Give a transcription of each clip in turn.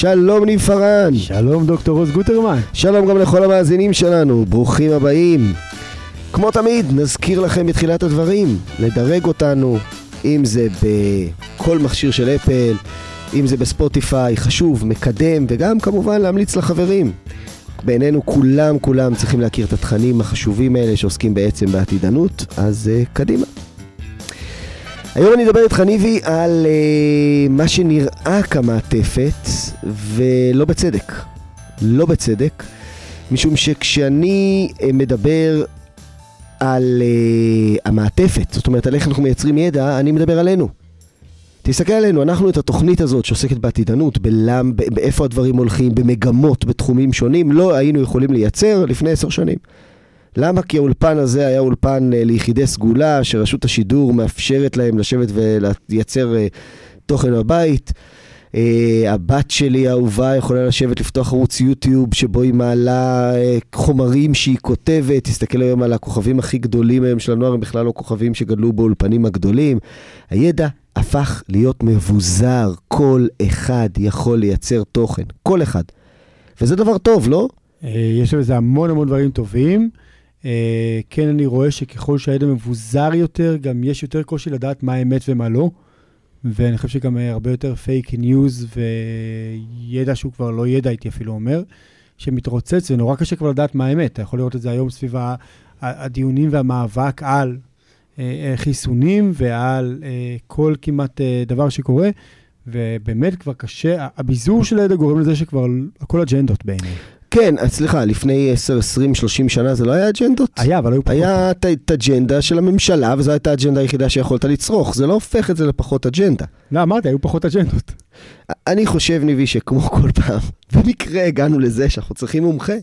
שלום ניב פארן. שלום דוקטור עוז גוטרמן. שלום גם לכל המאזינים שלנו, ברוכים הבאים. כמו תמיד, נזכיר לכם בתחילת הדברים, לדרג אותנו, אם זה בכל מכשיר של אפל, אם זה בספוטיפיי, חשוב, מקדם, וגם כמובן להמליץ לחברים. בעינינו כולם כולם צריכים להכיר את התכנים החשובים האלה שעוסקים בעצם בעתידנות, אז uh, קדימה. היום אני אדבר איתך ניבי על uh, מה שנראה כמעטפת, ולא בצדק. לא בצדק, משום שכשאני uh, מדבר על uh, המעטפת, זאת אומרת על איך אנחנו מייצרים ידע, אני מדבר עלינו. תסתכל עלינו, אנחנו את התוכנית הזאת שעוסקת בעתידנות, בלם, באיפה הדברים הולכים, במגמות, בתחומים שונים, לא היינו יכולים לייצר לפני עשר שנים. למה? כי האולפן הזה היה אולפן אה, ליחידי סגולה, שרשות השידור מאפשרת להם לשבת ולייצר אה, תוכן בבית. Uh, הבת שלי האהובה יכולה לשבת לפתוח ערוץ יוטיוב שבו היא מעלה uh, חומרים שהיא כותבת, תסתכל היום על הכוכבים הכי גדולים היום של הנוער, הם בכלל לא כוכבים שגדלו באולפנים הגדולים. הידע הפך להיות מבוזר, כל אחד יכול לייצר תוכן, כל אחד. וזה דבר טוב, לא? אה, יש לזה המון המון דברים טובים. אה, כן, אני רואה שככל שהידע מבוזר יותר, גם יש יותר קושי לדעת מה אמת ומה לא. ואני חושב שגם הרבה יותר פייק ניוז וידע שהוא כבר לא ידע, הייתי אפילו אומר, שמתרוצץ, ונורא קשה כבר לדעת מה האמת. אתה יכול לראות את זה היום סביב הדיונים והמאבק על אה, אה, חיסונים ועל אה, כל כמעט דבר שקורה, ובאמת כבר קשה, הביזור של הידע גורם לזה שכבר הכל אג'נדות בעיניי. כן, סליחה, לפני 10, 20, 30 שנה זה לא היה אג'נדות? היה, אבל היו פחות. היה את האג'נדה של הממשלה, וזו הייתה האג'נדה היחידה שיכולת לצרוך. זה לא הופך את זה לפחות אג'נדה. לא, אמרתי, היו פחות אג'נדות. אני חושב, ניבי, שכמו כל פעם, במקרה הגענו לזה שאנחנו צריכים מומחה.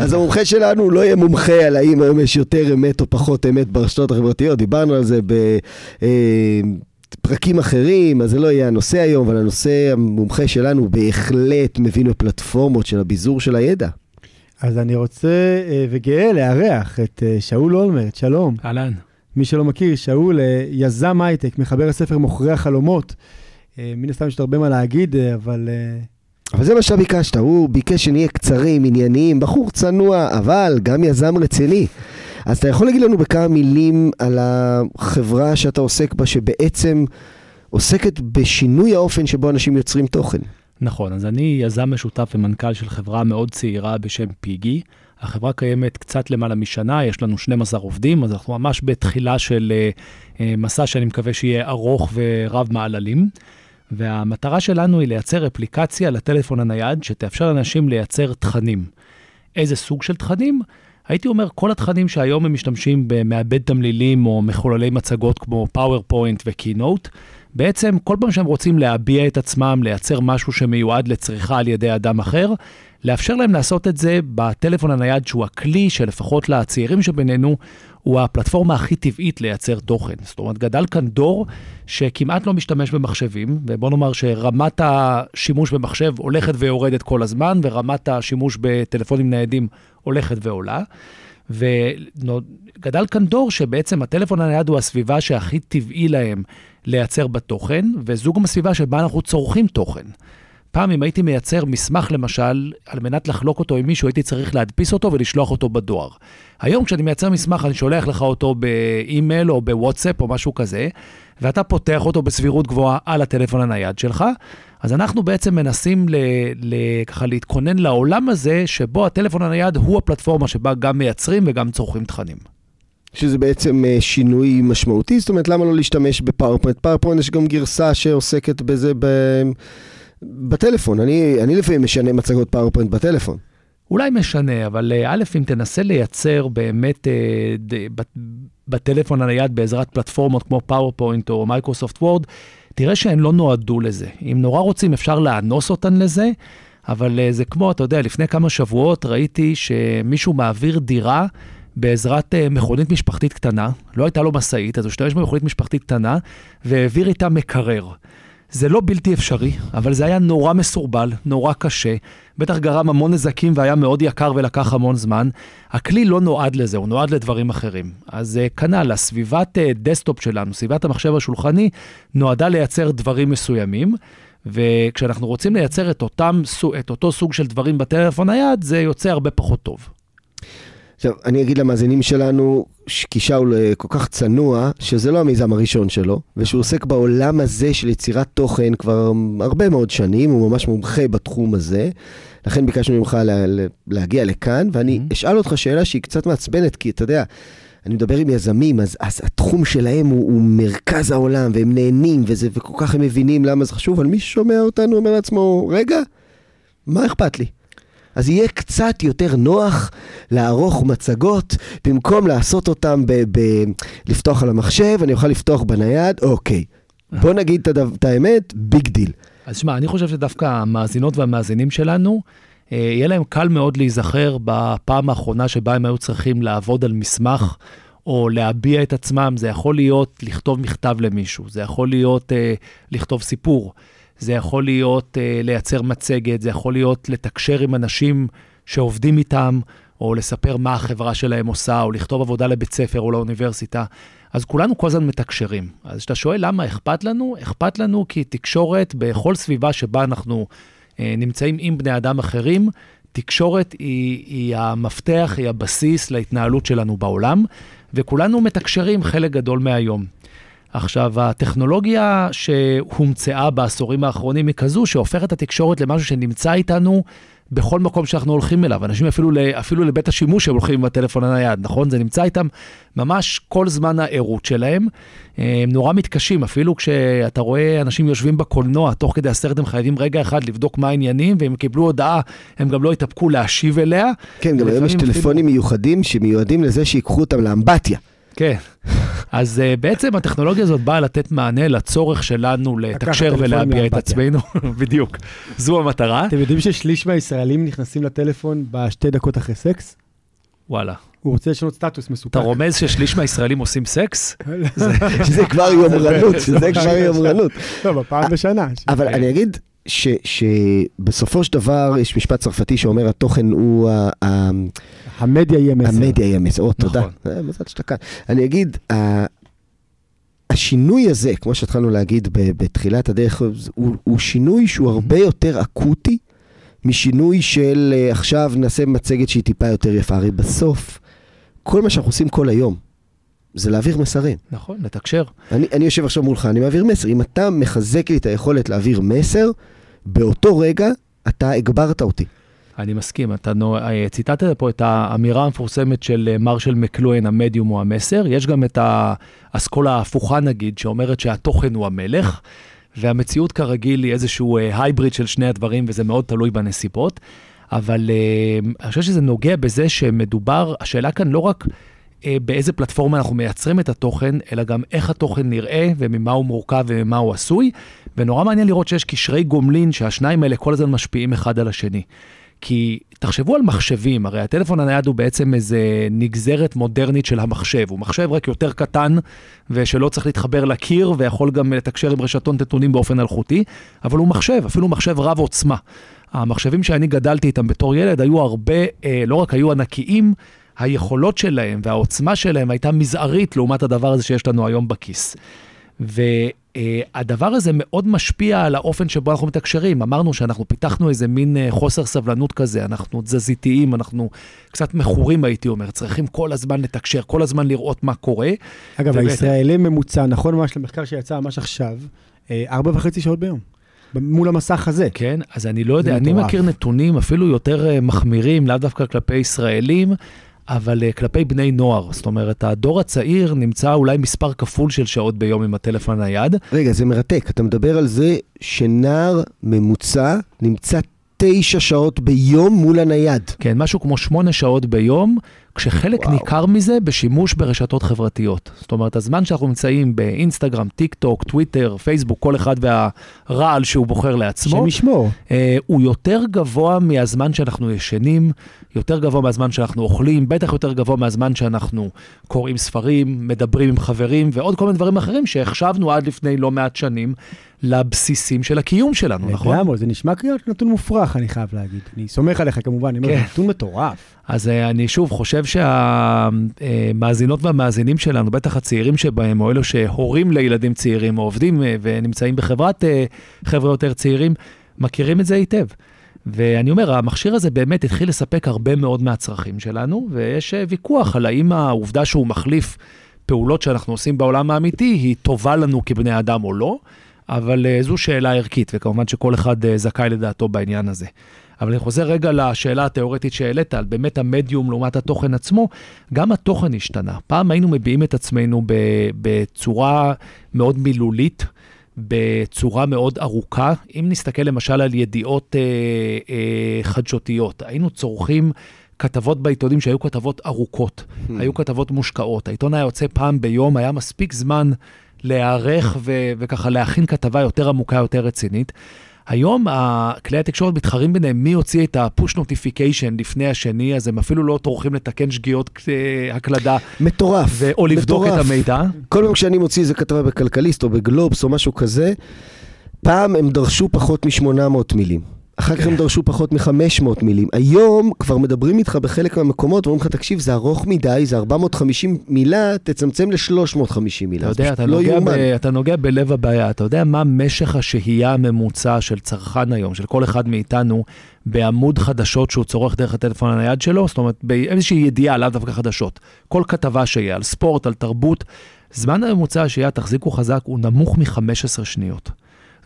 אז המומחה שלנו לא יהיה מומחה על האם היום יש יותר אמת או פחות אמת ברשתות החברתיות. דיברנו על זה ב... פרקים אחרים, אז זה לא יהיה הנושא היום, אבל הנושא המומחה שלנו בהחלט מבין בפלטפורמות של הביזור של הידע. אז אני רוצה אה, וגאה לארח את אה, שאול אולמרט, שלום. אהלן. מי שלא מכיר, שאול אה, יזם הייטק, מחבר הספר מוכרי החלומות. מן הסתם יש הרבה מה להגיד, אבל... אבל זה מה שביקשת, הוא ביקש שנהיה קצרים, ענייניים, בחור צנוע, אבל גם יזם רציני. אז אתה יכול להגיד לנו בכמה מילים על החברה שאתה עוסק בה, שבעצם עוסקת בשינוי האופן שבו אנשים יוצרים תוכן. נכון, אז אני יזם משותף ומנכ"ל של חברה מאוד צעירה בשם פיגי. החברה קיימת קצת למעלה משנה, יש לנו 12 עובדים, אז אנחנו ממש בתחילה של uh, uh, מסע שאני מקווה שיהיה ארוך ורב מעללים. והמטרה שלנו היא לייצר אפליקציה לטלפון הנייד שתאפשר לאנשים לייצר תכנים. איזה סוג של תכנים? הייתי אומר, כל התכנים שהיום הם משתמשים במעבד תמלילים או מחוללי מצגות כמו PowerPoint וקינוט, בעצם כל פעם שהם רוצים להביע את עצמם, לייצר משהו שמיועד לצריכה על ידי אדם אחר, לאפשר להם לעשות את זה בטלפון הנייד, שהוא הכלי שלפחות לצעירים שבינינו, הוא הפלטפורמה הכי טבעית לייצר תוכן. זאת אומרת, גדל כאן דור שכמעט לא משתמש במחשבים, ובוא נאמר שרמת השימוש במחשב הולכת ויורדת כל הזמן, ורמת השימוש בטלפונים ניידים הולכת ועולה. וגדל כאן דור שבעצם הטלפון הנייד הוא הסביבה שהכי טבעי להם לייצר בתוכן, וזו גם הסביבה שבה אנחנו צורכים תוכן. פעם אם הייתי מייצר מסמך למשל, על מנת לחלוק אותו עם מישהו, הייתי צריך להדפיס אותו ולשלוח אותו בדואר. היום כשאני מייצר מסמך, אני שולח לך אותו באימייל או בוואטסאפ או משהו כזה, ואתה פותח אותו בסבירות גבוהה על הטלפון הנייד שלך. אז אנחנו בעצם מנסים ל, ל, ככה להתכונן לעולם הזה, שבו הטלפון הנייד הוא הפלטפורמה שבה גם מייצרים וגם צורכים תכנים. שזה בעצם אה, שינוי משמעותי, זאת אומרת, למה לא להשתמש בפאורפוינט? פאורפוינט יש גם גרסה שעוסקת בזה ב... בטלפון. אני, אני לפעמים משנה מצגות פאורפוינט בטלפון. אולי משנה, אבל אה, א', אם תנסה לייצר באמת אה, בטלפון הנייד בעזרת פלטפורמות כמו פאורפוינט או מייקרוסופט וורד, תראה שהן לא נועדו לזה. אם נורא רוצים, אפשר לאנוס אותן לזה, אבל זה כמו, אתה יודע, לפני כמה שבועות ראיתי שמישהו מעביר דירה בעזרת אה, מכונית משפחתית קטנה, לא הייתה לו משאית, אז הוא השתמש במכונית משפחתית קטנה, והעביר איתה מקרר. זה לא בלתי אפשרי, אבל זה היה נורא מסורבל, נורא קשה, בטח גרם המון נזקים והיה מאוד יקר ולקח המון זמן. הכלי לא נועד לזה, הוא נועד לדברים אחרים. אז אה, כנ"ל, הסביבת uh, desktop שלנו, סביבת המחשב השולחני, נועדה לייצר דברים מסוימים. וכשאנחנו רוצים לייצר את, אותם, את אותו סוג של דברים בטלפון נייד, זה יוצא הרבה פחות טוב. עכשיו, אני אגיד למאזינים שלנו, כי שאול אה, כל כך צנוע, שזה לא המיזם הראשון שלו, ושהוא עוסק בעולם הזה של יצירת תוכן כבר הרבה מאוד שנים, הוא ממש מומחה בתחום הזה. לכן ביקשנו ממך לה, להגיע לכאן, ואני mm-hmm. אשאל אותך שאלה שהיא קצת מעצבנת, כי אתה יודע, אני מדבר עם יזמים, אז, אז התחום שלהם הוא, הוא מרכז העולם, והם נהנים, וזה, וכל כך הם מבינים למה זה חשוב, אבל מי ששומע אותנו אומר לעצמו, רגע, מה אכפת לי? אז יהיה קצת יותר נוח לערוך מצגות, במקום לעשות אותם ב- ב- לפתוח על המחשב, אני אוכל לפתוח בנייד, אוקיי. בוא נגיד את האמת, big deal. אז שמע, אני חושב שדווקא המאזינות והמאזינים שלנו, אה, יהיה להם קל מאוד להיזכר בפעם האחרונה שבה הם היו צריכים לעבוד על מסמך. או להביע את עצמם, זה יכול להיות לכתוב מכתב למישהו, זה יכול להיות אה, לכתוב סיפור, זה יכול להיות uh, לייצר מצגת, זה יכול להיות לתקשר עם אנשים שעובדים איתם, או לספר מה החברה שלהם עושה, או לכתוב עבודה לבית ספר או לאוניברסיטה. אז כולנו כל הזמן מתקשרים. אז כשאתה שואל למה אכפת לנו, אכפת לנו כי תקשורת בכל סביבה שבה אנחנו uh, נמצאים עם בני אדם אחרים, תקשורת היא, היא המפתח, היא הבסיס להתנהלות שלנו בעולם, וכולנו מתקשרים חלק גדול מהיום. עכשיו, הטכנולוגיה שהומצאה בעשורים האחרונים היא כזו שהופכת את התקשורת למשהו שנמצא איתנו בכל מקום שאנחנו הולכים אליו. אנשים אפילו, אפילו לבית השימוש הם הולכים עם הטלפון הנייד, נכון? זה נמצא איתם ממש כל זמן הערות שלהם. הם נורא מתקשים, אפילו כשאתה רואה אנשים יושבים בקולנוע, תוך כדי הסרט הם חייבים רגע אחד לבדוק מה העניינים, והם קיבלו הודעה, הם גם לא יתאפקו להשיב אליה. כן, גם היום יש טלפונים אפילו... מיוחדים שמיועדים לזה שיקחו אותם לאמבטיה. כן. אז uh, בעצם הטכנולוגיה הזאת באה לתת מענה לצורך שלנו לתקשר ולהביע את עצמנו, בדיוק, זו המטרה. אתם יודעים ששליש מהישראלים נכנסים לטלפון בשתי דקות אחרי סקס? וואלה. הוא רוצה לשנות סטטוס מסופק. אתה רומז ששליש מהישראלים עושים סקס? שזה כבר יומרנות, שזה כבר יומרנות. לא, בפעם בשנה. אבל אני אגיד, שבסופו של דבר יש משפט צרפתי שאומר התוכן הוא... המדיה יהיה מסר. המדיה יהיה מסר, או, תודה. נכון. מזל שאתה כאן. אני אגיד, השינוי הזה, כמו שהתחלנו להגיד בתחילת הדרך, הוא, הוא שינוי שהוא הרבה יותר אקוטי משינוי של אה, עכשיו נעשה מצגת שהיא טיפה יותר יפה. הרי בסוף, כל מה שאנחנו עושים כל היום, זה להעביר מסרים. נכון, לתקשר. אני, אני יושב עכשיו מולך, אני מעביר מסר. אם אתה מחזק לי את היכולת להעביר מסר, באותו רגע אתה הגברת אותי. אני מסכים, אתה אה, ציטטת פה את האמירה המפורסמת של אה, מרשל מקלואין, המדיום הוא המסר. יש גם את האסכולה ההפוכה נגיד, שאומרת שהתוכן הוא המלך, והמציאות כרגיל היא איזשהו הייבריד אה, של שני הדברים, וזה מאוד תלוי בנסיבות. אבל אני חושב שזה נוגע בזה שמדובר, השאלה כאן לא רק באיזה פלטפורמה אנחנו מייצרים את התוכן, אלא גם איך התוכן נראה וממה הוא מורכב וממה הוא עשוי. ונורא מעניין לראות שיש קשרי גומלין שהשניים האלה כל הזמן משפיעים אחד על השני. כי תחשבו על מחשבים, הרי הטלפון הנייד הוא בעצם איזה נגזרת מודרנית של המחשב. הוא מחשב רק יותר קטן, ושלא צריך להתחבר לקיר, ויכול גם לתקשר עם רשתות נתונים באופן אלחוטי, אבל הוא מחשב, אפילו מחשב רב עוצמה. המחשבים שאני גדלתי איתם בתור ילד היו הרבה, אה, לא רק היו ענקיים, היכולות שלהם והעוצמה שלהם הייתה מזערית לעומת הדבר הזה שיש לנו היום בכיס. והדבר הזה מאוד משפיע על האופן שבו אנחנו מתקשרים. אמרנו שאנחנו פיתחנו איזה מין אה, חוסר סבלנות כזה, אנחנו תזזיתיים, אנחנו קצת מכורים, הייתי אומר, צריכים כל הזמן לתקשר, כל הזמן לראות מה קורה. אגב, ובאת... הישראלי ממוצע, נכון ממש למחקר שיצא ממש עכשיו, אה, ארבע וחצי שעות ביום. מול המסך הזה. כן, אז אני לא יודע, אני מכיר נתונים אפילו יותר מחמירים, לאו דווקא כלפי ישראלים. אבל uh, כלפי בני נוער. זאת אומרת, הדור הצעיר נמצא אולי מספר כפול של שעות ביום עם הטלפון הנייד. רגע, זה מרתק. אתה מדבר על זה שנער ממוצע נמצא תשע שעות ביום מול הנייד. כן, משהו כמו שמונה שעות ביום, כשחלק וואו. ניכר מזה בשימוש ברשתות חברתיות. זאת אומרת, הזמן שאנחנו נמצאים באינסטגרם, טיק טוק, טוויטר, פייסבוק, כל אחד והרעל שהוא בוחר לעצמו, שם ישמור. אה, הוא יותר גבוה מהזמן שאנחנו ישנים, יותר גבוה מהזמן שאנחנו אוכלים, בטח יותר גבוה מהזמן שאנחנו קוראים ספרים, מדברים עם חברים ועוד כל מיני דברים אחרים שחשבנו עד לפני לא מעט שנים לבסיסים של הקיום שלנו, נכון? לגמרי, זה נשמע כאילו נתון מופרך, אני חייב להגיד. אני סומך עליך כמובן, אני אומר, כן. זה נתון מטורף. אז אה, אני שוב חושב שהמאזינות והמאזינים שלנו, בטח הצעירים שבהם, או אלו שהורים לילדים צעירים, או עובדים אה, ונמצאים בחברת אה, חבר'ה יותר צעירים, מכירים את זה היטב. ואני אומר, המכשיר הזה באמת התחיל לספק הרבה מאוד מהצרכים שלנו, ויש אה, ויכוח על האם העובדה שהוא מחליף פעולות שאנחנו עושים בעולם האמיתי, היא טובה לנו כבני אדם או לא, אבל אה, זו שאלה ערכית, וכמובן שכל אחד אה, זכאי לדעתו בעניין הזה. אבל אני חוזר רגע לשאלה התיאורטית שהעלית, על באמת המדיום לעומת התוכן עצמו, גם התוכן השתנה. פעם היינו מביעים את עצמנו בצורה מאוד מילולית, בצורה מאוד ארוכה. אם נסתכל למשל על ידיעות אה, אה, חדשותיות, היינו צורכים כתבות בעיתונים שהיו כתבות ארוכות, היו כתבות מושקעות. העיתון היה יוצא פעם ביום, היה מספיק זמן להיערך ו- וככה להכין כתבה יותר עמוקה, יותר רצינית. היום כלי התקשורת מתחרים ביניהם מי הוציא את ה-push notification לפני השני, אז הם אפילו לא טורחים לתקן שגיאות אה, הקלדה מטורף. ו- או לבדוק מטורף. את המידע. כל פעם כשאני מוציא איזה כתבה בכלכליסט או בגלובס או משהו כזה, פעם הם דרשו פחות מ-800 מילים. אחר כך הם דרשו פחות מ-500 מילים. היום כבר מדברים איתך בחלק מהמקומות ואומרים לך, תקשיב, זה ארוך מדי, זה 450 מילה, תצמצם ל-350 מילה. אתה יודע, אתה לא נוגע, ב. אתה נוגע בלב הבעיה. אתה יודע מה משך השהייה הממוצע של צרכן היום, של כל אחד מאיתנו, בעמוד חדשות שהוא צורך דרך הטלפון הנייד שלו? זאת אומרת, באיזושהי ידיעה, לאו דווקא חדשות. כל כתבה שיהיה על ספורט, על תרבות, זמן הממוצע השהייה, תחזיקו חזק, הוא נמוך מ-15 שניות.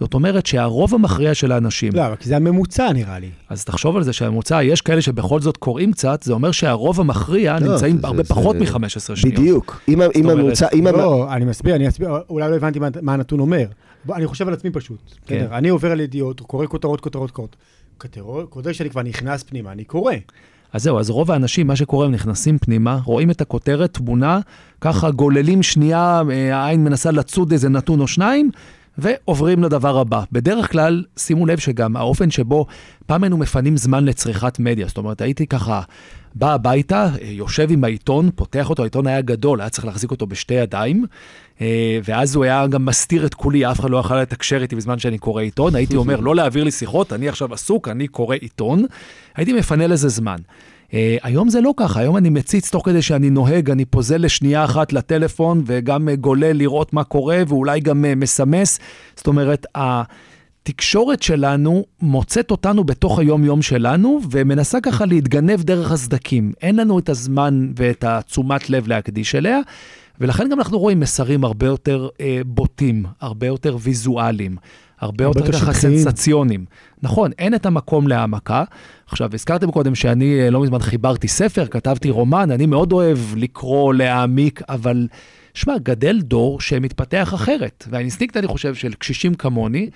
זאת אומרת שהרוב המכריע של האנשים, לא, אבל כי זה הממוצע נראה לי. אז תחשוב על זה שהממוצע, יש כאלה שבכל זאת קוראים קצת, זה אומר שהרוב המכריע לא, נמצאים זה- הרבה זה- פחות מ-15 שניות. בדיוק. אם אם הממוצע, אם... המ- לא, אני מסביר, אני אסביר, אולי לא הבנתי מה- מה הנתון אומר. בוא, אני חושב על עצמי פשוט. כן. בסדר? אני עובר על ידיעות, קורא כותרות, כותרות, כותרות. כותרות, כותרות שאני כבר נכנס פנימה, אני קורא. אז זהו, אז רוב האנשים, מה שקורה, הם נכנסים פנימה, רואים את הכותרת, תמונה, ככה גוללים שנייה, אה, העין מנסה לצוד איזה נתון או שניים, ועוברים לדבר הבא. בדרך כלל, שימו לב שגם האופן שבו פעם היינו מפנים זמן לצריכת מדיה, זאת אומרת, הייתי ככה בא הביתה, אה, יושב עם העיתון, פותח אותו, העיתון היה גדול, היה צריך להחזיק אותו בשתי ידיים, אה, ואז הוא היה גם מסתיר את כולי, אף אחד לא יכל לתקשר איתי בזמן שאני קורא עיתון, הייתי אומר, לא להעביר לי שיחות, אני עכשיו עסוק, אני קורא עיתון, הייתי מפנה לזה זמן. Uh, היום זה לא ככה, היום אני מציץ תוך כדי שאני נוהג, אני פוזל לשנייה אחת לטלפון וגם uh, גולל לראות מה קורה ואולי גם uh, מסמס. זאת אומרת, התקשורת שלנו מוצאת אותנו בתוך היום-יום שלנו ומנסה ככה להתגנב דרך הסדקים. אין לנו את הזמן ואת התשומת לב להקדיש אליה. ולכן גם אנחנו רואים מסרים הרבה יותר אה, בוטים, הרבה יותר ויזואליים, הרבה יותר ככה. סנסציונים. נכון, אין את המקום להעמקה. עכשיו, הזכרתם קודם שאני אה, לא מזמן חיברתי ספר, כתבתי רומן, אני מאוד אוהב לקרוא, להעמיק, אבל שמע, גדל דור שמתפתח אחרת. והאינסטינקט, אני חושב, של קשישים כמוני,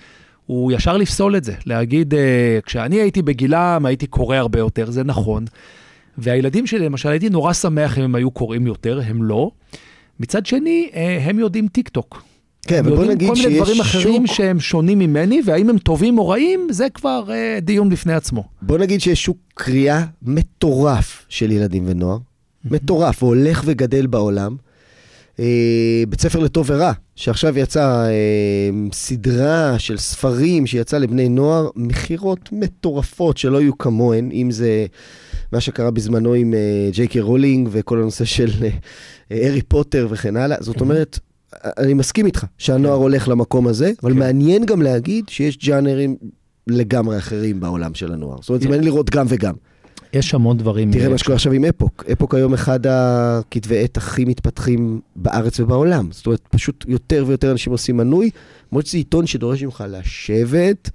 הוא ישר לפסול את זה, להגיד, אה, כשאני הייתי בגילם, הייתי קורא הרבה יותר, זה נכון. והילדים שלי, למשל, הייתי נורא שמח אם הם היו קוראים יותר, הם לא. מצד שני, אה, הם יודעים טיק טוק. כן, אבל בוא נגיד כל מיני דברים שיש אחרים שוק, שהם שונים ממני, והאם הם טובים או רעים, זה כבר אה, דיון בפני עצמו. בוא נגיד שיש שוק קריאה מטורף של ילדים ונוער, מטורף, והולך וגדל בעולם. אה, בית ספר לטוב ורע, שעכשיו יצא אה, סדרה של ספרים שיצא לבני נוער, מכירות מטורפות שלא יהיו כמוהן, אם זה מה שקרה בזמנו עם אה, ג'יי קיי רולינג וכל הנושא של אה, אה, הארי פוטר וכן הלאה. זאת אומרת, אני מסכים איתך שהנוער הולך למקום הזה, אבל כן. מעניין גם להגיד שיש ג'אנרים לגמרי אחרים בעולם של הנוער. זאת אומרת, זה מעניין לראות גם וגם. יש המון דברים. תראה אה, מה שקורה עכשיו עם אפוק. אפוק היום אחד הכתבי עת הכי מתפתחים בארץ ובעולם. זאת אומרת, פשוט יותר ויותר אנשים עושים מנוי, למרות שזה עיתון שדורש ממך לשבת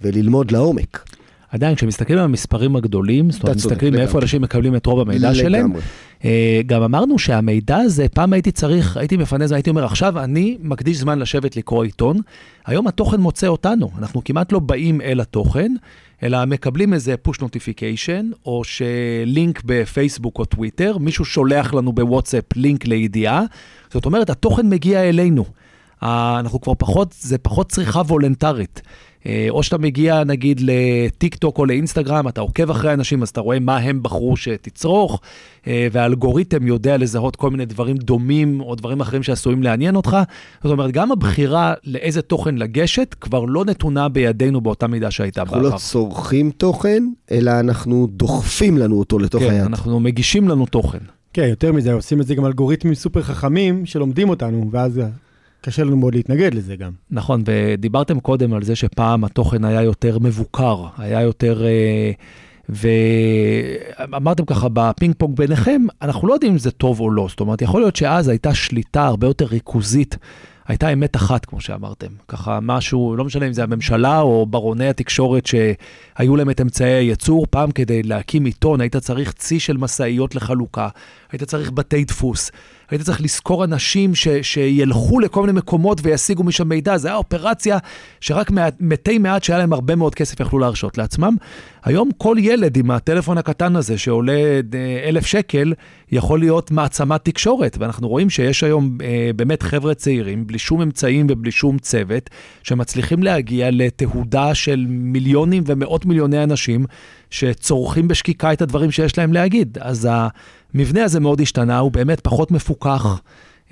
וללמוד לעומק. עדיין, כשמסתכלים על המספרים הגדולים, זאת אומרת, מסתכלים מאיפה. אנשים מקבלים את רוב המידע שלהם, לגמרי. אה, גם אמרנו שהמידע הזה, פעם הייתי צריך, הייתי מפנה זמן, הייתי אומר, עכשיו אני מקדיש זמן לשבת לקרוא עיתון, היום התוכן מוצא אותנו, אנחנו כמעט לא באים אל התוכן, אלא מקבלים איזה push notification, או שלינק בפייסבוק או טוויטר, מישהו שולח לנו בוואטסאפ לינק לידיעה, זאת אומרת, התוכן מגיע אלינו. אה, אנחנו כבר פחות, זה פחות צריכה וולונטרית. אה, או שאתה מגיע נגיד לטיק טוק או לאינסטגרם, אתה עוקב אחרי אנשים, אז אתה רואה מה הם בחרו שתצרוך, אה, והאלגוריתם יודע לזהות כל מיני דברים דומים או דברים אחרים שעשויים לעניין אותך. זאת אומרת, גם הבחירה לאיזה תוכן לגשת כבר לא נתונה בידינו באותה מידה שהייתה בעבר. אנחנו לא צורכים תוכן, אלא אנחנו דוחפים לנו אותו לתוך כן, היד. אנחנו מגישים לנו תוכן. כן, יותר מזה, עושים את זה גם אלגוריתמים סופר חכמים שלומדים אותנו, ואז קשה לנו מאוד להתנגד לזה גם. נכון, ודיברתם קודם על זה שפעם התוכן היה יותר מבוקר, היה יותר... אה, ואמרתם ככה בפינג פונג ביניכם, אנחנו לא יודעים אם זה טוב או לא. זאת אומרת, יכול להיות שאז הייתה שליטה הרבה יותר ריכוזית. הייתה אמת אחת, כמו שאמרתם. ככה משהו, לא משנה אם זה הממשלה או ברוני התקשורת שהיו להם את אמצעי הייצור. פעם כדי להקים עיתון היית צריך צי של משאיות לחלוקה, היית צריך בתי דפוס, היית צריך לשכור אנשים ש, שילכו לכל מיני מקומות וישיגו משם מידע. זו הייתה אופרציה שרק מתי מעט שהיה להם הרבה מאוד כסף יכלו להרשות לעצמם. היום כל ילד עם הטלפון הקטן הזה שעולה אה, אלף שקל, יכול להיות מעצמת תקשורת. ואנחנו רואים שיש היום אה, באמת חבר'ה צעירים, בלי שום אמצעים ובלי שום צוות, שמצליחים להגיע לתהודה של מיליונים ומאות מיליוני אנשים שצורכים בשקיקה את הדברים שיש להם להגיד. אז המבנה הזה מאוד השתנה, הוא באמת פחות מפוקח.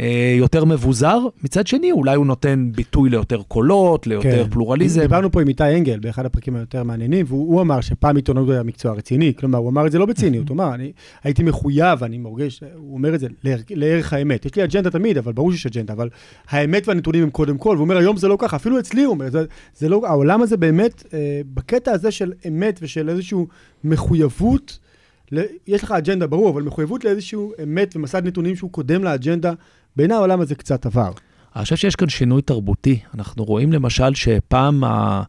אה, יותר מבוזר, מצד שני אולי הוא נותן ביטוי ליותר קולות, ליותר כן. פלורליזם. דיברנו פה עם איתי אנגל באחד הפרקים היותר מעניינים, והוא אמר שפעם עיתונות היה מקצוע רציני, כלומר הוא אמר את זה לא בציניות, הוא אמר, אני הייתי מחויב, אני מורגש, הוא אומר את זה, לערך, לערך האמת. יש לי אג'נדה תמיד, אבל ברור שיש אג'נדה, אבל האמת והנתונים הם קודם כל, והוא אומר היום זה לא ככה, אפילו אצלי הוא אומר, זה, זה לא, העולם הזה באמת, אה, בקטע הזה של אמת ושל איזושהי מחויבות, יש לך אג'נדה ברור, אבל מחויבות לאיזשהו אמת ומסד נתונים שהוא קודם לאג'נדה, בעיני העולם הזה קצת עבר. אני חושב שיש כאן שינוי תרבותי. אנחנו רואים למשל שפעם, ה...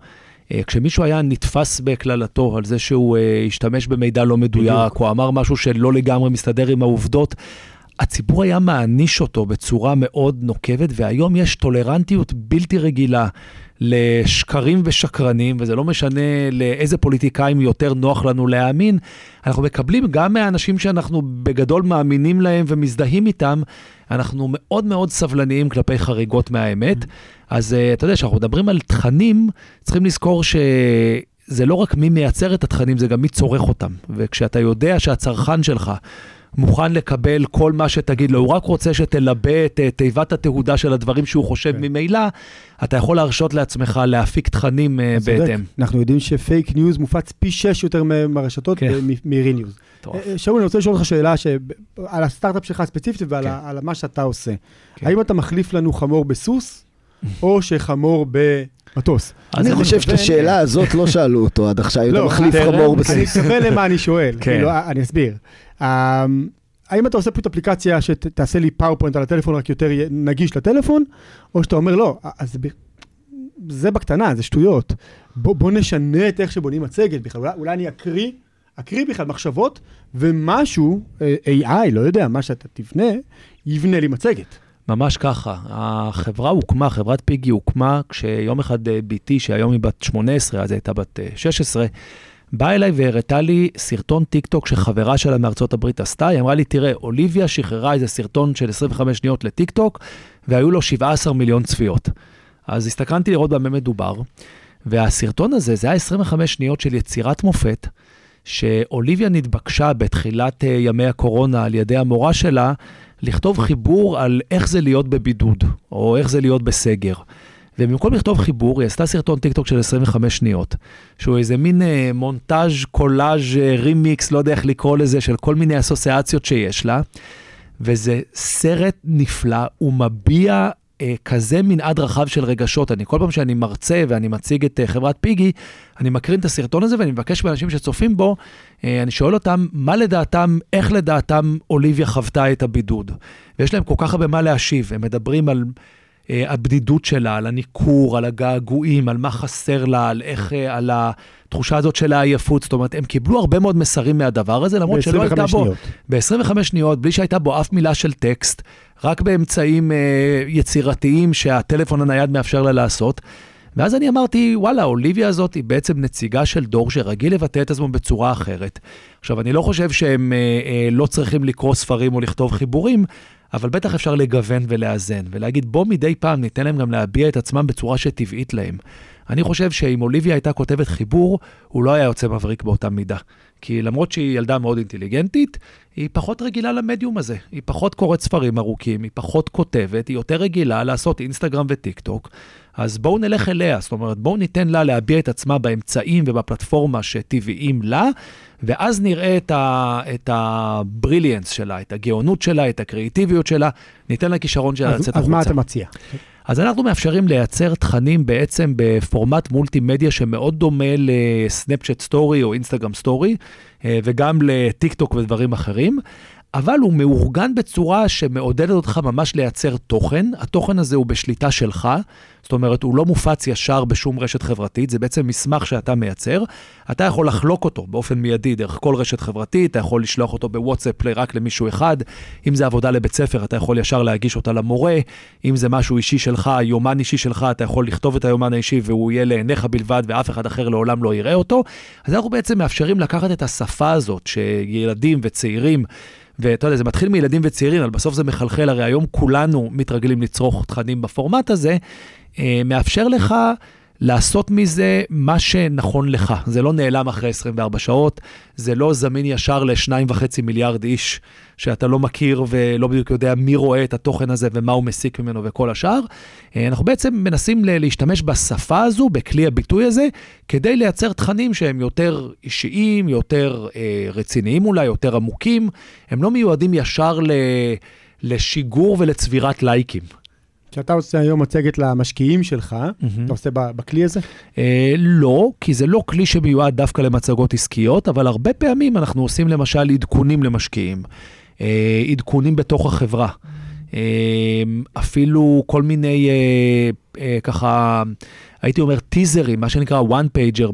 אה, כשמישהו היה נתפס בקללתו על זה שהוא uh, השתמש במידע לא מדויק, בדיוק. או אמר משהו שלא לגמרי מסתדר עם העובדות, הציבור היה מעניש אותו בצורה מאוד נוקבת, והיום יש טולרנטיות בלתי רגילה לשקרים ושקרנים, וזה לא משנה לאיזה פוליטיקאים יותר נוח לנו להאמין, אנחנו מקבלים גם מהאנשים שאנחנו בגדול מאמינים להם ומזדהים איתם, אנחנו מאוד מאוד סבלניים כלפי חריגות מהאמת. אז uh, אתה יודע, כשאנחנו מדברים על תכנים, צריכים לזכור ש... זה לא רק מי מייצר את התכנים, זה גם מי צורך אותם. וכשאתה יודע שהצרכן שלך מוכן לקבל כל מה שתגיד לו, הוא רק רוצה שתלבה את תיבת התהודה של הדברים שהוא חושב כן. ממילא, אתה יכול להרשות לעצמך להפיק תכנים אה, בהתאם. אנחנו יודעים ש fake news מופץ פי שש יותר מהרשתות כן. מ- real news. אה, שאול, אני רוצה לשאול אותך שאלה על הסטארט-אפ שלך הספציפית ועל כן. מה שאתה עושה. כן. האם אתה מחליף לנו חמור בסוס, או שחמור ב... מטוס. אני חושב שאת השאלה הזאת לא שאלו אותו עד עכשיו, אם אתה מחליף חמור בסוס. אני מתכוון למה אני שואל, כאילו, אני אסביר. אמ, האם אתה עושה פשוט אפליקציה שתעשה לי פאורפוינט על הטלפון רק יותר נגיש לטלפון, או שאתה אומר לא, אז זה בקטנה, זה שטויות. בוא, בוא נשנה את איך שבונים מצגת בכלל, אולי, אולי אני אקריא, אקריא בכלל מחשבות, ומשהו, אה, AI, לא יודע, מה שאתה תבנה, יבנה לי מצגת. ממש ככה. החברה הוקמה, חברת פיגי הוקמה, כשיום אחד אה, בתי, שהיום היא בת 18, אז היא הייתה בת 16, אה, באה אליי והראתה לי סרטון טיק טוק שחברה שלה מארצות הברית עשתה, היא אמרה לי, תראה, אוליביה שחררה איזה סרטון של 25 שניות לטיק טוק, והיו לו 17 מיליון צפיות. אז הסתכלתי לראות במה מדובר, והסרטון הזה, זה היה 25 שניות של יצירת מופת, שאוליביה נתבקשה בתחילת אה, ימי הקורונה על ידי המורה שלה, לכתוב חיבור על איך זה להיות בבידוד, או איך זה להיות בסגר. ובמקום לכתוב חיבור, היא עשתה סרטון טיקטוק של 25 שניות, שהוא איזה מין אה, מונטאז', קולאז', אה, רימיקס, לא יודע איך לקרוא לזה, של כל מיני אסוציאציות שיש לה. וזה סרט נפלא, הוא מביע כזה מנעד רחב של רגשות. אני כל פעם שאני מרצה ואני מציג את אה, חברת פיגי, אני מקרין את הסרטון הזה ואני מבקש מאנשים שצופים בו, אה, אני שואל אותם, מה לדעתם, איך לדעתם אוליביה חוותה את הבידוד? ויש להם כל כך הרבה מה להשיב, הם מדברים על... אה, הבדידות שלה, על הניכור, על הגעגועים, על מה חסר לה, על איך, אה, על התחושה הזאת של העייפות. זאת אומרת, הם קיבלו הרבה מאוד מסרים מהדבר הזה, למרות שלא הייתה בו... ב-25 שניות, בלי שהייתה בו אף מילה של טקסט, רק באמצעים אה, יצירתיים שהטלפון הנייד מאפשר לה לעשות. ואז אני אמרתי, וואלה, אוליביה הזאת היא בעצם נציגה של דור שרגיל לבטא את עצמו בצורה אחרת. עכשיו, אני לא חושב שהם אה, אה, לא צריכים לקרוא ספרים או לכתוב חיבורים, אבל בטח אפשר לגוון ולאזן, ולהגיד בוא מדי פעם ניתן להם גם להביע את עצמם בצורה שטבעית להם. אני חושב שאם אוליביה הייתה כותבת חיבור, הוא לא היה יוצא מבריק באותה מידה. כי למרות שהיא ילדה מאוד אינטליגנטית, היא פחות רגילה למדיום הזה. היא פחות קוראת ספרים ארוכים, היא פחות כותבת, היא יותר רגילה לעשות אינסטגרם וטיק טוק. אז בואו נלך אליה, זאת אומרת, בואו ניתן לה להביע את עצמה באמצעים ובפלטפורמה שטבעיים לה, ואז נראה את, ה, את ה brilliance שלה, את הגאונות שלה, את הקריאיטיביות שלה, ניתן לה כישרון שלה לצאת החוצה. אז מה אתה מציע? אז אנחנו מאפשרים לייצר תכנים בעצם בפורמט מולטימדיה שמאוד דומה לסנאפצ'אט story או אינסטגרם story, אה, וגם לטיק טוק ודברים אחרים. אבל הוא מאורגן בצורה שמעודדת אותך ממש לייצר תוכן. התוכן הזה הוא בשליטה שלך, זאת אומרת, הוא לא מופץ ישר בשום רשת חברתית, זה בעצם מסמך שאתה מייצר. אתה יכול לחלוק אותו באופן מיידי דרך כל רשת חברתית, אתה יכול לשלוח אותו בוואטסאפ רק למישהו אחד. אם זה עבודה לבית ספר, אתה יכול ישר להגיש אותה למורה. אם זה משהו אישי שלך, יומן אישי שלך, אתה יכול לכתוב את היומן האישי והוא יהיה לעיניך בלבד ואף אחד אחר לעולם לא יראה אותו. אז אנחנו בעצם מאפשרים לקחת את השפה הזאת שילדים וצעירים, ואתה יודע, זה מתחיל מילדים וצעירים, אבל בסוף זה מחלחל, הרי היום כולנו מתרגלים לצרוך תכנים בפורמט הזה, אה, מאפשר לך לעשות מזה מה שנכון לך. זה לא נעלם אחרי 24 שעות, זה לא זמין ישר לשניים וחצי מיליארד איש שאתה לא מכיר ולא בדיוק יודע מי רואה את התוכן הזה ומה הוא מסיק ממנו וכל השאר. אה, אנחנו בעצם מנסים להשתמש בשפה הזו, בכלי הביטוי הזה, כדי לייצר תכנים שהם יותר אישיים, יותר אה, רציניים אולי, יותר עמוקים. הם לא מיועדים ישר ל... לשיגור ולצבירת לייקים. כשאתה עושה היום מצגת למשקיעים שלך, mm-hmm. אתה עושה בכלי הזה? אה, לא, כי זה לא כלי שמיועד דווקא למצגות עסקיות, אבל הרבה פעמים אנחנו עושים למשל עדכונים למשקיעים, אה, עדכונים בתוך החברה. אה, אפילו כל מיני אה, אה, ככה הייתי אומר טיזרים, מה שנקרא one pager,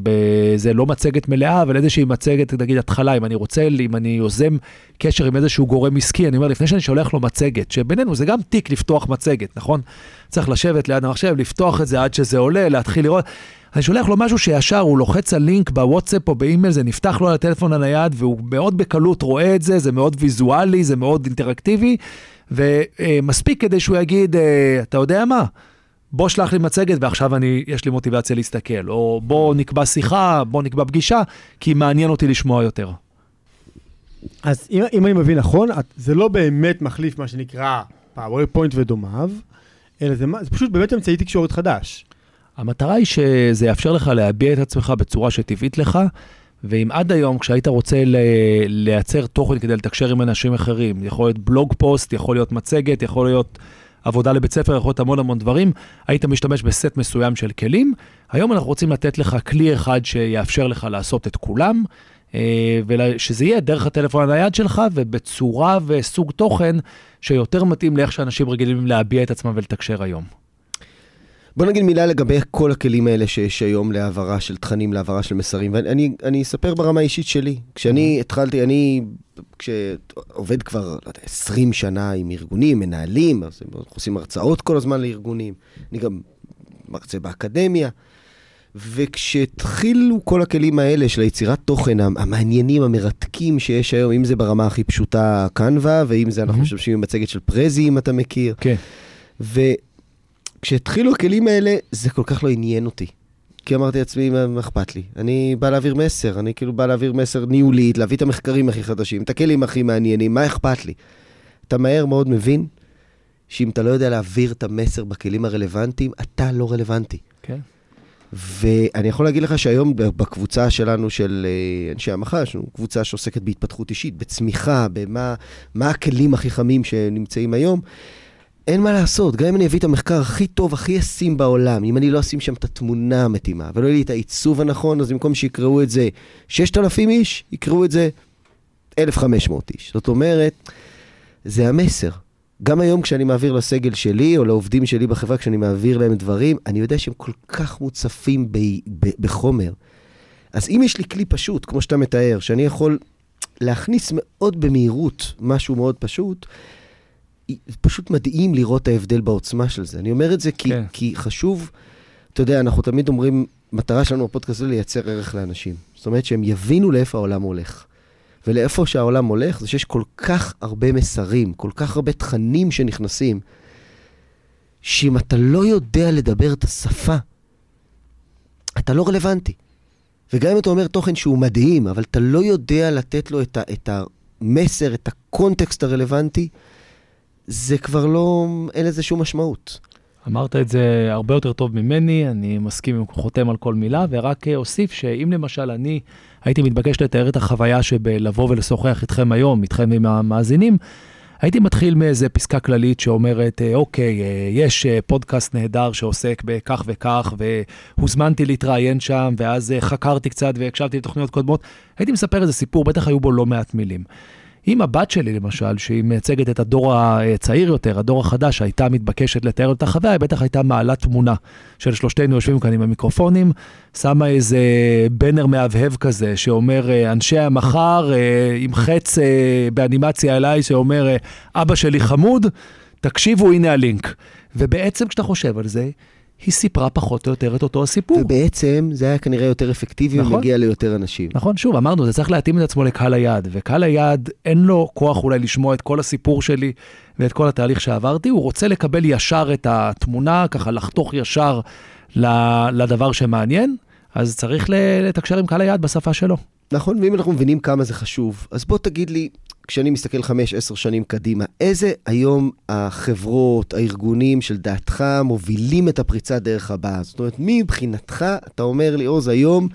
זה לא מצגת מלאה, אבל איזושהי מצגת, נגיד התחלה, אם אני רוצה, אם אני יוזם קשר עם איזשהו גורם עסקי, אני אומר, לפני שאני שולח לו מצגת, שבינינו זה גם תיק לפתוח מצגת, נכון? צריך לשבת ליד המחשב, לפתוח את זה עד שזה עולה, להתחיל לראות. אני שולח לו משהו שישר, הוא לוחץ על לינק בוואטסאפ או באימייל, זה נפתח לו על הטלפון הנייד, והוא מאוד בקלות רואה את זה, זה מאוד ויזואלי, זה מאוד אינטראקטיבי, ומספיק כדי שהוא יגיד, אה, אתה יודע מה? בוא שלח לי מצגת ועכשיו אני, יש לי מוטיבציה להסתכל, או בוא נקבע שיחה, בוא נקבע פגישה, כי מעניין אותי לשמוע יותר. אז אם, אם אני מבין נכון, זה לא באמת מחליף מה שנקרא PowerPoint ודומיו, אלא זה, זה פשוט באמת אמצעי תקשורת חדש. המטרה היא שזה יאפשר לך להביע את עצמך בצורה שטבעית לך, ואם עד היום כשהיית רוצה לייצר תוכן כדי לתקשר עם אנשים אחרים, יכול להיות בלוג פוסט, יכול להיות מצגת, יכול להיות עבודה לבית ספר, יכול להיות המון המון דברים, היית משתמש בסט מסוים של כלים. היום אנחנו רוצים לתת לך כלי אחד שיאפשר לך לעשות את כולם, אה, ושזה יהיה דרך הטלפון הנייד שלך ובצורה וסוג תוכן שיותר מתאים לאיך שאנשים רגילים להביע את עצמם ולתקשר היום. בוא נגיד מילה לגבי כל הכלים האלה שיש היום להעברה של תכנים, להעברה של מסרים. ואני אספר ברמה האישית שלי. כשאני mm-hmm. התחלתי, אני, כשעובד כבר, לא יודע, 20 שנה עם ארגונים, מנהלים, אז אנחנו עושים הרצאות כל הזמן לארגונים. אני גם מרצה באקדמיה. וכשהתחילו כל הכלים האלה של היצירת תוכן המעניינים, המרתקים שיש היום, אם זה ברמה הכי פשוטה, קנווה, ואם זה אנחנו mm-hmm. משתמשים במצגת של פרזי, אם אתה מכיר. כן. וכשהתחילו הכלים האלה, זה כל כך לא עניין אותי. כי אמרתי לעצמי, מה אכפת לי? אני בא להעביר מסר, אני כאילו בא להעביר מסר ניהולית, להביא את המחקרים הכי חדשים, את הכלים הכי מעניינים, מה אכפת לי? אתה מהר מאוד מבין שאם אתה לא יודע להעביר את המסר בכלים הרלוונטיים, אתה לא רלוונטי. כן. ואני יכול להגיד לך שהיום בקבוצה שלנו של אה, אנשי המחר, יש לנו קבוצה שעוסקת בהתפתחות אישית, בצמיחה, במה הכלים הכי חמים שנמצאים היום. אין מה לעשות, גם אם אני אביא את המחקר הכי טוב, הכי ישים בעולם, אם אני לא אשים שם את התמונה המתאימה, ולא יהיה לי את העיצוב הנכון, אז במקום שיקראו את זה 6,000 איש, יקראו את זה 1,500 איש. זאת אומרת, זה המסר. גם היום כשאני מעביר לסגל שלי, או לעובדים שלי בחברה, כשאני מעביר להם דברים, אני יודע שהם כל כך מוצפים ב- ב- בחומר. אז אם יש לי כלי פשוט, כמו שאתה מתאר, שאני יכול להכניס מאוד במהירות משהו מאוד פשוט, פשוט מדהים לראות את ההבדל בעוצמה של זה. אני אומר את זה כי, כן. כי חשוב, אתה יודע, אנחנו תמיד אומרים, מטרה שלנו בפודקאסט זה לייצר ערך לאנשים. זאת אומרת שהם יבינו לאיפה העולם הולך. ולאיפה שהעולם הולך, זה שיש כל כך הרבה מסרים, כל כך הרבה תכנים שנכנסים, שאם אתה לא יודע לדבר את השפה, אתה לא רלוונטי. וגם אם אתה אומר תוכן שהוא מדהים, אבל אתה לא יודע לתת לו את, ה, את המסר, את הקונטקסט הרלוונטי, זה כבר לא, אין לזה שום משמעות. אמרת את זה הרבה יותר טוב ממני, אני מסכים, חותם על כל מילה, ורק אוסיף שאם למשל אני הייתי מתבקש לתאר את החוויה שבלבוא ולשוחח איתכם היום, איתכם עם המאזינים, הייתי מתחיל מאיזה פסקה כללית שאומרת, אה, אוקיי, אה, יש אה, פודקאסט נהדר שעוסק בכך וכך, והוזמנתי להתראיין שם, ואז חקרתי קצת והקשבתי לתוכניות קודמות. הייתי מספר איזה סיפור, בטח היו בו לא מעט מילים. אם הבת שלי, למשל, שהיא מייצגת את הדור הצעיר יותר, הדור החדש, הייתה מתבקשת לתאר את החוויה, היא בטח הייתה מעלה תמונה של שלושתנו יושבים כאן עם המיקרופונים, שמה איזה בנר מהבהב כזה, שאומר, אנשי המחר, אה, עם חץ אה, באנימציה אליי, שאומר, אבא שלי חמוד, תקשיבו, הנה הלינק. ובעצם כשאתה חושב על זה, היא סיפרה פחות או יותר את אותו הסיפור. ובעצם זה היה כנראה יותר אפקטיבי נכון. ומגיע ליותר אנשים. נכון, שוב, אמרנו, זה צריך להתאים את עצמו לקהל היעד, וקהל היעד אין לו כוח אולי לשמוע את כל הסיפור שלי ואת כל התהליך שעברתי, הוא רוצה לקבל ישר את התמונה, ככה לחתוך ישר לדבר שמעניין, אז צריך לתקשר עם קהל היעד בשפה שלו. נכון, ואם אנחנו מבינים כמה זה חשוב, אז בוא תגיד לי, כשאני מסתכל חמש, עשר שנים קדימה, איזה היום החברות, הארגונים שלדעתך מובילים את הפריצת דרך הבאה? זאת אומרת, מי מבחינתך, אתה אומר לי, עוז, היום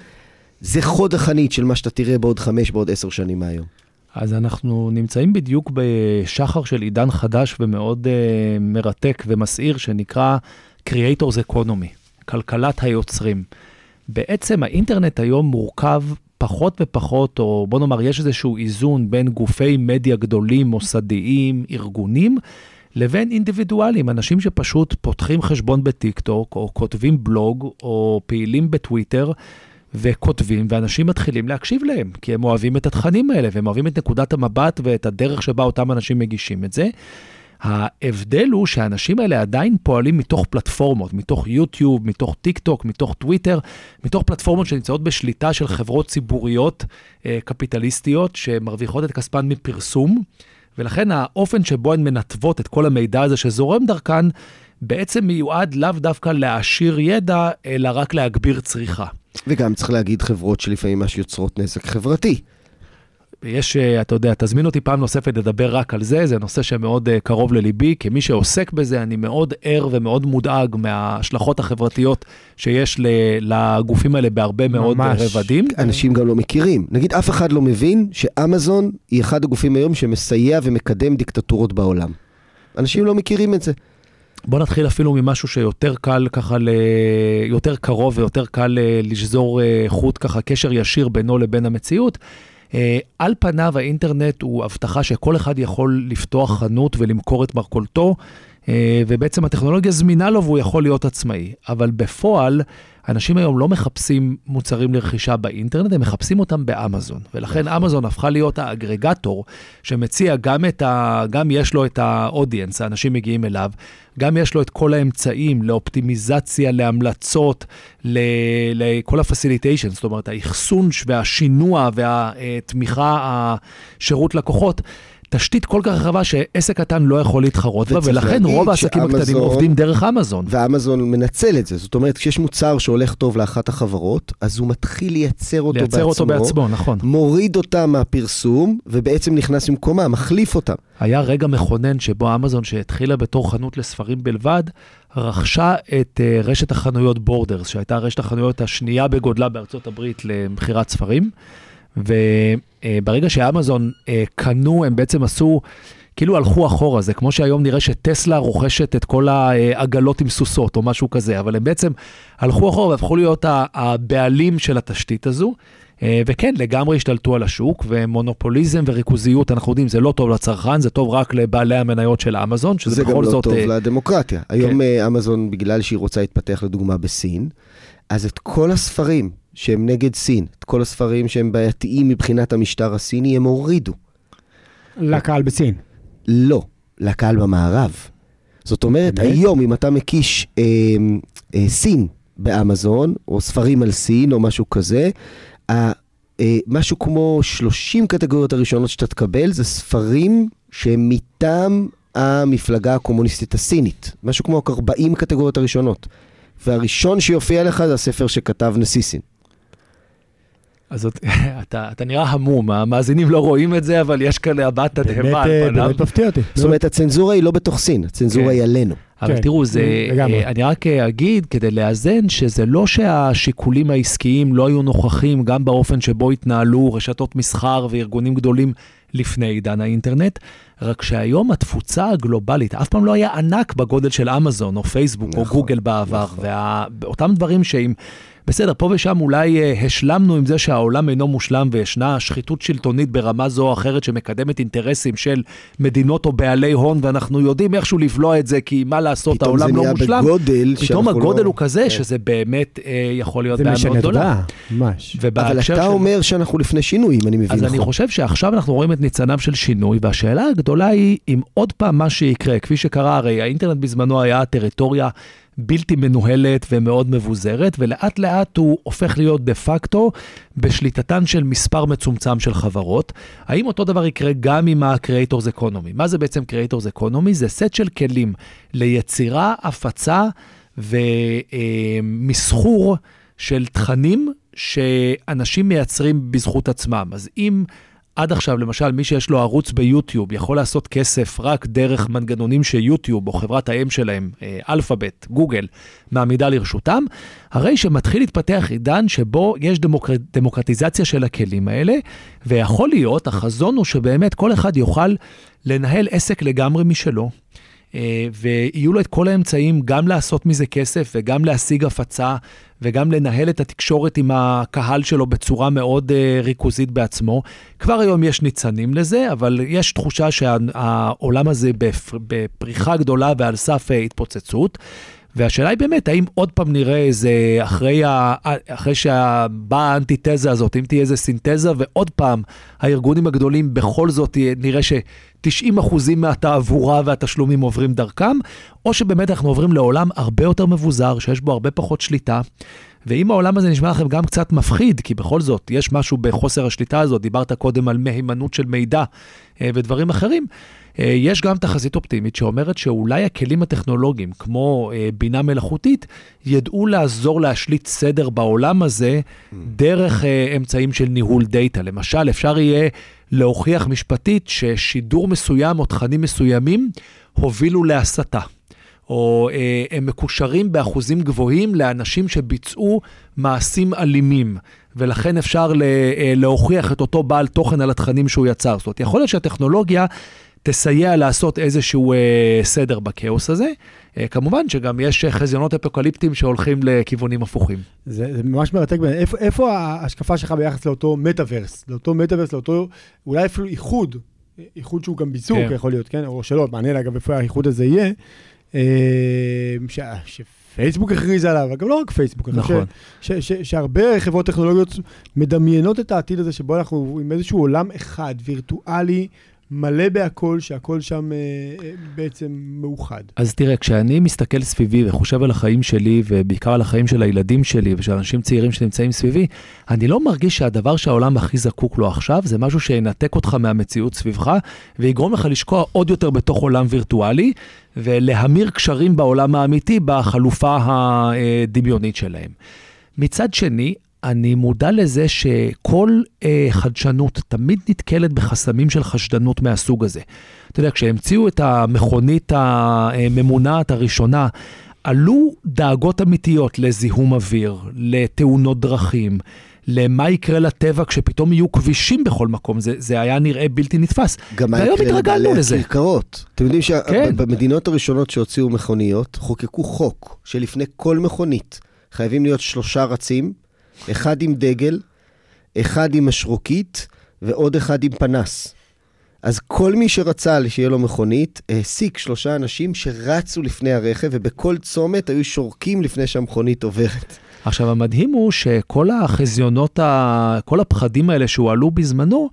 זה חוד החנית של מה שאתה תראה בעוד חמש, בעוד עשר שנים מהיום. אז אנחנו נמצאים בדיוק בשחר של עידן חדש ומאוד uh, מרתק ומסעיר, שנקרא Creators Economy, כלכלת היוצרים. בעצם האינטרנט היום מורכב פחות ופחות, או בוא נאמר, יש איזשהו איזון בין גופי מדיה גדולים, מוסדיים, ארגונים, לבין אינדיבידואלים, אנשים שפשוט פותחים חשבון בטיקטוק, או כותבים בלוג, או פעילים בטוויטר, וכותבים, ואנשים מתחילים להקשיב להם, כי הם אוהבים את התכנים האלה, והם אוהבים את נקודת המבט ואת הדרך שבה אותם אנשים מגישים את זה. ההבדל הוא שהאנשים האלה עדיין פועלים מתוך פלטפורמות, מתוך יוטיוב, מתוך טיק טוק, מתוך טוויטר, מתוך פלטפורמות שנמצאות בשליטה של חברות ציבוריות אה, קפיטליסטיות שמרוויחות את כספן מפרסום, ולכן האופן שבו הן מנתבות את כל המידע הזה שזורם דרכן, בעצם מיועד לאו דווקא להעשיר ידע, אלא רק להגביר צריכה. וגם צריך להגיד חברות שלפעמים ממש יוצרות נזק חברתי. יש, אה, אתה יודע, תזמין אותי פעם נוספת לדבר רק על זה, זה נושא שמאוד אה, קרוב לליבי. כמי שעוסק בזה, אני מאוד ער ומאוד מודאג מההשלכות החברתיות שיש לגופים האלה בהרבה מאוד אה, ממש. רבדים. אנשים גם לא מכירים. נגיד, אף אחד לא מבין שאמזון היא אחד הגופים היום שמסייע ומקדם דיקטטורות בעולם. אנשים לא מכירים את זה. בוא נתחיל אפילו ממשהו שיותר קל ככה, ל... יותר קרוב ויותר קל לשזור חוט ככה, קשר ישיר בינו לבין המציאות. אה, על פניו האינטרנט הוא הבטחה שכל אחד יכול לפתוח חנות ולמכור את מרכולתו, אה, ובעצם הטכנולוגיה זמינה לו והוא יכול להיות עצמאי. אבל בפועל, אנשים היום לא מחפשים מוצרים לרכישה באינטרנט, הם מחפשים אותם באמזון. ולכן נכון. אמזון הפכה להיות האגרגטור שמציע גם את ה... גם יש לו את האודיאנס, האנשים מגיעים אליו, גם יש לו את כל האמצעים לאופטימיזציה, להמלצות, לכל ה-facilitation, זאת אומרת, האחסון והשינוע והתמיכה, השירות לקוחות. תשתית כל כך רחבה שעסק קטן לא יכול להתחרות בה, ולכן רוב העסקים הקטנים עובדים דרך אמזון. ואמזון מנצל את זה. זאת אומרת, כשיש מוצר שהולך טוב לאחת החברות, אז הוא מתחיל לייצר אותו לייצר בעצמו. לייצר אותו בעצמו, נכון. מוריד אותם מהפרסום, ובעצם נכנס במקומה, מחליף אותם. היה רגע מכונן שבו אמזון, שהתחילה בתור חנות לספרים בלבד, רכשה את uh, רשת החנויות בורדרס, שהייתה רשת החנויות השנייה בגודלה בארצות הברית למכירת ספרים. וברגע שאמזון אה, קנו, הם בעצם עשו, כאילו הלכו אחורה, זה כמו שהיום נראה שטסלה רוכשת את כל העגלות עם סוסות או משהו כזה, אבל הם בעצם הלכו אחורה והפכו להיות הבעלים של התשתית הזו. אה, וכן, לגמרי השתלטו על השוק, ומונופוליזם וריכוזיות, אנחנו יודעים, זה לא טוב לצרכן, זה טוב רק לבעלי המניות של אמזון, שזה בכל זאת... זה גם לא טוב לדמוקרטיה. כן. היום אמזון, בגלל שהיא רוצה להתפתח לדוגמה בסין, אז את כל הספרים שהם נגד סין, את כל הספרים שהם בעייתיים מבחינת המשטר הסיני, הם הורידו. לקהל בסין. לא, לקהל במערב. זאת אומרת, באמת? היום אם אתה מקיש אה, אה, סין באמזון, או ספרים על סין, או משהו כזה, אה, אה, משהו כמו 30 קטגוריות הראשונות שאתה תקבל, זה ספרים שהם מטעם המפלגה הקומוניסטית הסינית. משהו כמו 40 קטגוריות הראשונות. והראשון שיופיע לך זה הספר שכתב נסיסין. אז אתה, אתה נראה המום, המאזינים לא רואים את זה, אבל יש כאן הבעת תדהמה על באמת, פניו. באמת מפתיע אותי. זאת אומרת, הצנזורה היא לא בתוך סין, הצנזורה כן. היא עלינו. אבל כן, תראו, זה. אה, אני רק אה, אגיד, כדי לאזן, שזה לא שהשיקולים העסקיים לא היו נוכחים גם באופן שבו התנהלו רשתות מסחר וארגונים גדולים לפני עידן האינטרנט, רק שהיום התפוצה הגלובלית, אף פעם לא היה ענק בגודל של אמזון או פייסבוק או נכון, גוגל בעבר, נכון. ואותם דברים שאם... בסדר, פה ושם אולי אה, השלמנו עם זה שהעולם אינו מושלם וישנה שחיתות שלטונית ברמה זו או אחרת שמקדמת אינטרסים של מדינות או בעלי הון, ואנחנו יודעים איכשהו לבלוע את זה, כי מה לעשות, פתאום זה העולם לא נהיה מושלם. בגודל פתאום הגודל לא... הוא כזה, כן. שזה באמת אה, יכול להיות זה בעיה משנה מאוד גדולה. תודעה, ממש. אבל אתה של- אומר שאנחנו לפני שינוי, אם אני מבין אז נכון. אני חושב שעכשיו אנחנו רואים את ניצניו של שינוי, והשאלה הגדולה היא אם עוד פעם מה שיקרה, כפי שקרה, הרי האינטרנט בזמנו היה טריטוריה בלתי מנוהלת ומאוד מבוזרת, ולאט לאט הוא הופך להיות דה פקטו בשליטתן של מספר מצומצם של חברות. האם אותו דבר יקרה גם עם ה-Creators Economy? מה זה בעצם Creators Economy? זה סט של כלים ליצירה, הפצה ומסחור של תכנים שאנשים מייצרים בזכות עצמם. אז אם עד עכשיו, למשל, מי שיש לו ערוץ ביוטיוב יכול לעשות כסף רק דרך מנגנונים שיוטיוב או חברת האם שלהם, אה, אלפאבית, גוגל, מעמידה לרשותם, הרי שמתחיל להתפתח עידן שבו יש דמוקר... דמוקרטיזציה של הכלים האלה, ויכול להיות, החזון הוא שבאמת כל אחד יוכל לנהל עסק לגמרי משלו. אה, ויהיו לו את כל האמצעים גם לעשות מזה כסף וגם להשיג הפצה וגם לנהל את התקשורת עם הקהל שלו בצורה מאוד אה, ריכוזית בעצמו. כבר היום יש ניצנים לזה, אבל יש תחושה שהעולם הזה בפר- בפריחה גדולה ועל סף אה, התפוצצות. והשאלה היא באמת, האם עוד פעם נראה איזה, אחרי, ה, אחרי שבאה האנטיתזה הזאת, אם תהיה איזה סינתזה, ועוד פעם הארגונים הגדולים בכל זאת נראה ש-90% מהתעבורה והתשלומים עוברים דרכם, או שבאמת אנחנו עוברים לעולם הרבה יותר מבוזר, שיש בו הרבה פחות שליטה. ואם העולם הזה נשמע לכם גם קצת מפחיד, כי בכל זאת יש משהו בחוסר השליטה הזאת, דיברת קודם על מהימנות של מידע אה, ודברים אחרים, אה, יש גם תחזית אופטימית שאומרת שאולי הכלים הטכנולוגיים, כמו אה, בינה מלאכותית, ידעו לעזור להשליט סדר בעולם הזה דרך אמצעים של ניהול דאטה. למשל, אפשר יהיה להוכיח משפטית ששידור מסוים או תכנים מסוימים הובילו להסתה. או אה, הם מקושרים באחוזים גבוהים לאנשים שביצעו מעשים אלימים, ולכן אפשר ל, אה, להוכיח את אותו בעל תוכן על התכנים שהוא יצר. זאת אומרת, יכול להיות שהטכנולוגיה תסייע לעשות איזשהו אה, סדר בכאוס הזה. אה, כמובן שגם יש חזיונות אפוקליפטיים שהולכים לכיוונים הפוכים. זה, זה ממש מרתק. איפה, איפה ההשקפה שלך ביחס לאותו מטאוורס? לאותו מטאוורס, לאותו, אולי אפילו איחוד, איחוד שהוא גם ביצוק, כן. כן. יכול להיות, כן? או שלא, מעניין אגב איפה האיחוד הזה יהיה. אה, ש, שפייסבוק הכריז עליו, אבל גם לא רק פייסבוק, נכון. ש, ש, ש, שהרבה חברות טכנולוגיות מדמיינות את העתיד הזה שבו אנחנו עם איזשהו עולם אחד, וירטואלי, מלא בהכל, שהכל שם אה, אה, בעצם מאוחד. אז תראה, כשאני מסתכל סביבי וחושב על החיים שלי, ובעיקר על החיים של הילדים שלי ושל אנשים צעירים שנמצאים סביבי, אני לא מרגיש שהדבר שהעולם הכי זקוק לו עכשיו, זה משהו שינתק אותך מהמציאות סביבך, ויגרום לך לשקוע עוד יותר בתוך עולם וירטואלי, ולהמיר קשרים בעולם האמיתי בחלופה הדמיונית שלהם. מצד שני, אני מודע לזה שכל אה, חדשנות תמיד נתקלת בחסמים של חשדנות מהסוג הזה. אתה יודע, כשהמציאו את המכונית הממונעת הראשונה, עלו דאגות אמיתיות לזיהום אוויר, לתאונות דרכים, למה יקרה לטבע כשפתאום יהיו כבישים בכל מקום, זה, זה היה נראה בלתי נתפס. גם מה יקרה לבעלי לזה. הכרכרות. אתם יודעים כן. שבמדינות הראשונות שהוציאו מכוניות, חוקקו חוק שלפני כל מכונית חייבים להיות שלושה רצים, אחד עם דגל, אחד עם משרוקית ועוד אחד עם פנס. אז כל מי שרצה שיהיה לו מכונית, העסיק שלושה אנשים שרצו לפני הרכב, ובכל צומת היו שורקים לפני שהמכונית עוברת. עכשיו, המדהים הוא שכל החזיונות, ה... כל הפחדים האלה שהועלו בזמנו,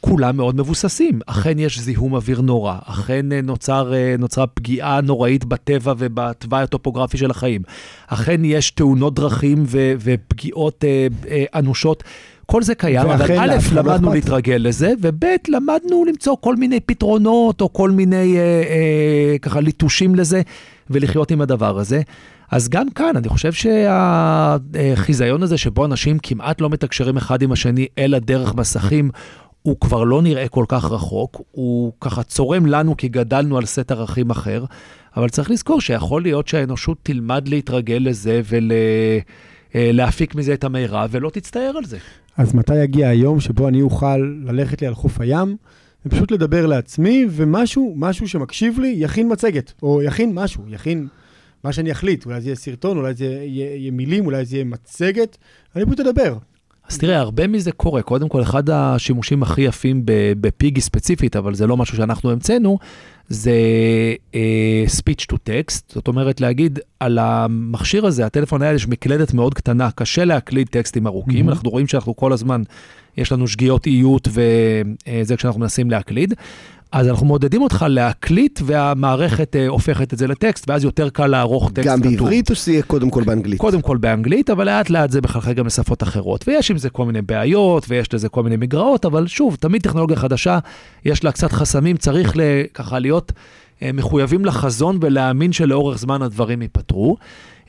כולם מאוד מבוססים. אכן יש זיהום אוויר נורא, אכן אה, נוצר, אה, נוצרה פגיעה נוראית בטבע ובתוואי הטופוגרפי של החיים, אכן יש תאונות דרכים ו... ופגיעות אה, אה, אנושות. כל זה קיים, אבל א', לא למדנו אכפת. להתרגל לזה, וב', למדנו למצוא כל מיני פתרונות, או כל מיני אה, אה, ככה ליטושים לזה, ולחיות עם הדבר הזה. אז גם כאן, אני חושב שהחיזיון הזה שבו אנשים כמעט לא מתקשרים אחד עם השני, אלא דרך מסכים, הוא כבר לא נראה כל כך רחוק, הוא ככה צורם לנו כי גדלנו על סט ערכים אחר, אבל צריך לזכור שיכול להיות שהאנושות תלמד להתרגל לזה ולהפיק מזה את המירב, ולא תצטער על זה. אז מתי יגיע היום שבו אני אוכל ללכת לי על חוף הים, ופשוט לדבר לעצמי, ומשהו, משהו שמקשיב לי, יכין מצגת, או יכין משהו, יכין מה שאני אחליט, אולי זה יהיה סרטון, אולי זה יהיה, יהיה מילים, אולי זה יהיה מצגת, אני פשוט אדבר. אז תראה, הרבה מזה קורה. קודם כל, אחד השימושים הכי יפים בפיגי ספציפית, אבל זה לא משהו שאנחנו המצאנו, זה uh, speech to text. זאת אומרת, להגיד על המכשיר הזה, הטלפון היה, יש מקלדת מאוד קטנה, קשה להקליד טקסטים ארוכים. Mhm. אנחנו רואים שאנחנו כל הזמן, יש לנו שגיאות איות וזה כשאנחנו מנסים להקליד. אז אנחנו מעודדים אותך להקליט, והמערכת uh, הופכת את זה לטקסט, ואז יותר קל לערוך טקסט גם. בעברית או שזה יהיה קודם כל באנגלית? קודם כל באנגלית, אבל לאט לאט זה מחלחל גם לשפות אחרות. ויש עם זה כל מיני בעיות, ויש לזה כל מיני מגרעות, אבל שוב, תמיד טכנולוגיה חדשה, יש לה קצת חסמים, צריך ככה להיות אה, מחויבים לחזון ולהאמין שלאורך זמן הדברים ייפתרו.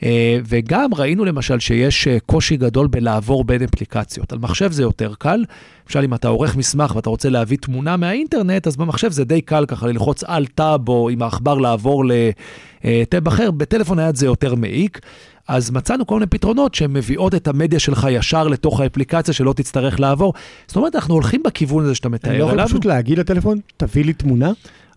אה, וגם ראינו למשל שיש אה, קושי גדול בלעבור בין אפליקציות. על מחשב זה יותר קל. למשל, אם אתה עורך מסמך ואתה רוצה להביא תמונה מהאינטרנט, אז במחשב זה די קל ככה ללחוץ על טאב או עם העכבר לעבור לטאב אחר. בטלפון נייד זה יותר מעיק. אז מצאנו כל מיני פתרונות שהן מביאות את המדיה שלך ישר לתוך האפליקציה, שלא תצטרך לעבור. זאת אומרת, אנחנו הולכים בכיוון הזה שאתה אני מתאר לא יכול. פשוט להגיד לטלפון, תביא לי תמונה,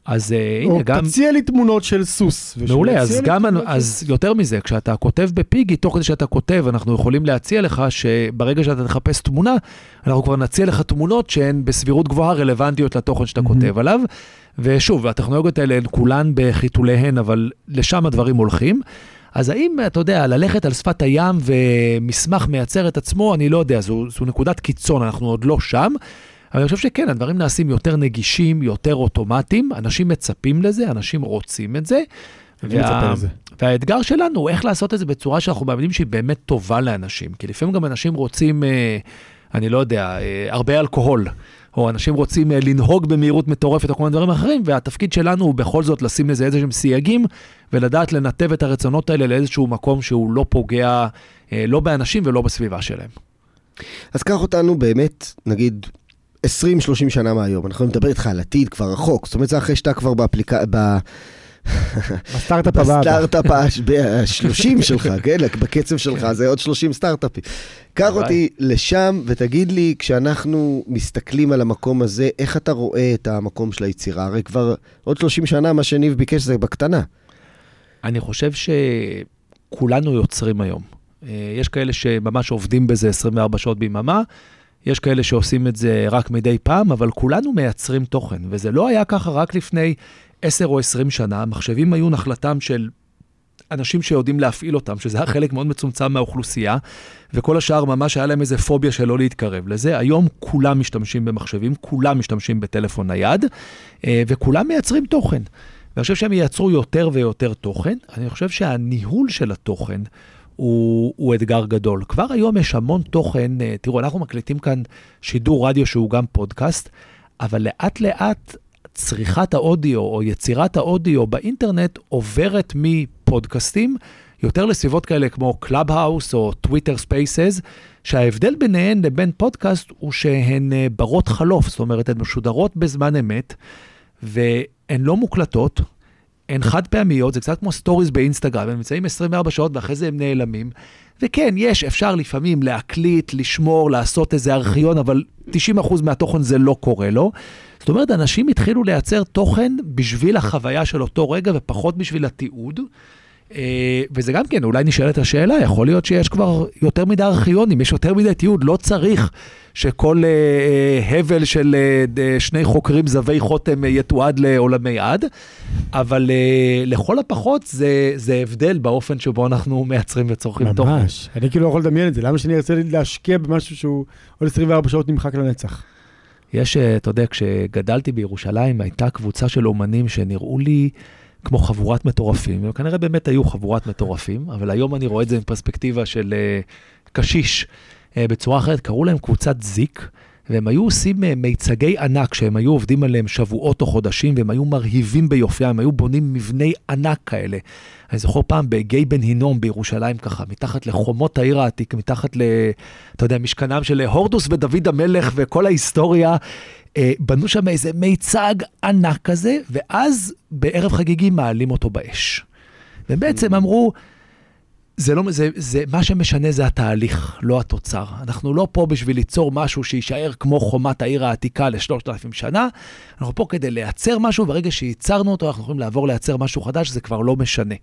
אז אה, או הנה, גם... תציע לי תמונות של סוס. מעולה, אז גם, תמונות של- אז יותר מזה, כשאתה כותב בפיגי, תוך כדי שאתה כותב, אנחנו יכולים להציע לך שברגע שאתה תחפש תמונה, אנחנו כבר נציע לך תמונות שהן בסבירות גבוהה רלוונטיות לתוכן שאתה מהמם. כותב עליו. ושוב, הטכנולוגיות האלה הן כולן בחיתוליהן, אבל לשם הדברים הולכים. אז האם, אתה יודע, ללכת על שפת הים ומסמך מייצר את עצמו, אני לא יודע, זו, זו נקודת קיצון, אנחנו עוד לא שם. אבל אני חושב שכן, הדברים נעשים יותר נגישים, יותר אוטומטיים, אנשים מצפים לזה, אנשים רוצים את זה. לזה. והאתגר שלנו הוא איך לעשות את זה בצורה שאנחנו מאמינים שהיא באמת טובה לאנשים. כי לפעמים גם אנשים רוצים, אה, אני לא יודע, אה, הרבה אלכוהול, או אנשים רוצים אה, לנהוג במהירות מטורפת או כל מיני דברים אחרים, והתפקיד שלנו הוא בכל זאת לשים לזה איזשהם סייגים, ולדעת לנתב את הרצונות האלה לאיזשהו מקום שהוא לא פוגע, לא באנשים ולא בסביבה שלהם. אז קח אותנו באמת, נגיד, 20-30 שנה מהיום. אנחנו נדבר איתך על עתיד כבר רחוק. זאת אומרת, זה אחרי שאתה כבר באפליקציה... בסטארט-אפ הבא. בסטארט-אפ ה-30 שלך, כן? בקצב שלך זה עוד 30 סטארט-אפים. קח. אותי לשם ותגיד לי, כשאנחנו מסתכלים על המקום הזה, איך אתה רואה את המקום של היצירה? הרי כבר עוד 30 שנה מה שניב ביקש זה בקטנה. אני חושב שכולנו יוצרים היום. אה, יש כאלה שממש עובדים בזה 24 שעות ביממה, יש כאלה שעושים את זה רק מדי פעם, אבל כולנו מייצרים תוכן, וזה לא היה ככה רק לפני 10 או 20 שנה. המחשבים היו נחלתם של אנשים שיודעים להפעיל אותם, שזה היה חלק מאוד מצומצם מהאוכלוסייה, וכל השאר ממש היה להם איזה פוביה שלא להתקרב לזה. היום כולם משתמשים במחשבים, כולם משתמשים בטלפון נייד, אה, וכולם מייצרים תוכן. ואני חושב שהם ייצרו יותר ויותר תוכן. אני חושב שהניהול של התוכן הוא, הוא אתגר גדול. כבר היום יש המון תוכן, אה, תראו, אנחנו מקליטים כאן שידור רדיו שהוא גם פודקאסט, אבל לאט לאט צריכת האודיו או יצירת האודיו באינטרנט עוברת מפודקאסטים יותר לסביבות כאלה כמו קלאב-האוס או טוויטר ספייסס, שההבדל ביניהן לבין פודקאסט הוא שהן אה, ברות חלוף, זאת אומרת, הן משודרות בזמן אמת, והן לא מוקלטות, הן חד פעמיות, זה קצת כמו סטוריז באינסטגרם, הם נמצאים 24 שעות ואחרי זה הם נעלמים. וכן, יש, אפשר לפעמים להקליט, לשמור, לעשות איזה ארכיון, אבל 90% מהתוכן זה לא קורה לו. זאת אומרת, אנשים התחילו לייצר תוכן בשביל החוויה של אותו רגע ופחות בשביל התיעוד. אה, וזה גם כן, אולי נשאלת השאלה, יכול להיות שיש כבר יותר מדי ארכיונים, יש יותר מדי תיעוד, לא צריך שכל אה, אה, הבל של אה, ד- שני חוקרים זבי חוטם אה, יתועד לעולמי עד, אבל אה, לכל הפחות זה, זה הבדל באופן שבו אנחנו מייצרים וצורכים תוכן. ממש. אני כאילו לא יכול לדמיין את זה. למה שאני ארצה להשקיע במשהו שהוא עוד 24 שעות נמחק לנצח? יש, אה, אתה יודע, כשגדלתי בירושלים, הייתה קבוצה של אומנים שנראו לי כמו חבורת מטורפים, והם כנראה באמת היו חבורת מטורפים, אבל היום אני רואה את זה מפרספקטיבה של אה, קשיש אה, בצורה אחרת, קראו להם קבוצת זיק. והם היו עושים אה, מיצגי ענק שהם היו עובדים עליהם שבועות או חודשים, והם היו מרהיבים ביופיים, הם היו בונים מבני ענק כאלה. אני זוכר פעם בגיא בן הינום בירושלים ככה, מתחת לחומות העיר העתיק, מתחת ל... אתה יודע, משכנם של הורדוס ודוד המלך וכל ההיסטוריה. אה, בנו שם איזה מיצג ענק כזה, ואז בערב חגיגי מעלים אותו באש. ובעצם mm. אמרו, זה לא, זה, זה, מה שמשנה זה התהליך, לא התוצר. אנחנו לא פה בשביל ליצור משהו שיישאר כמו חומת העיר העתיקה לשלושת אלפים שנה, אנחנו פה כדי לייצר משהו, ברגע שייצרנו אותו, אנחנו יכולים לעבור לייצר משהו חדש, זה כבר לא משנה.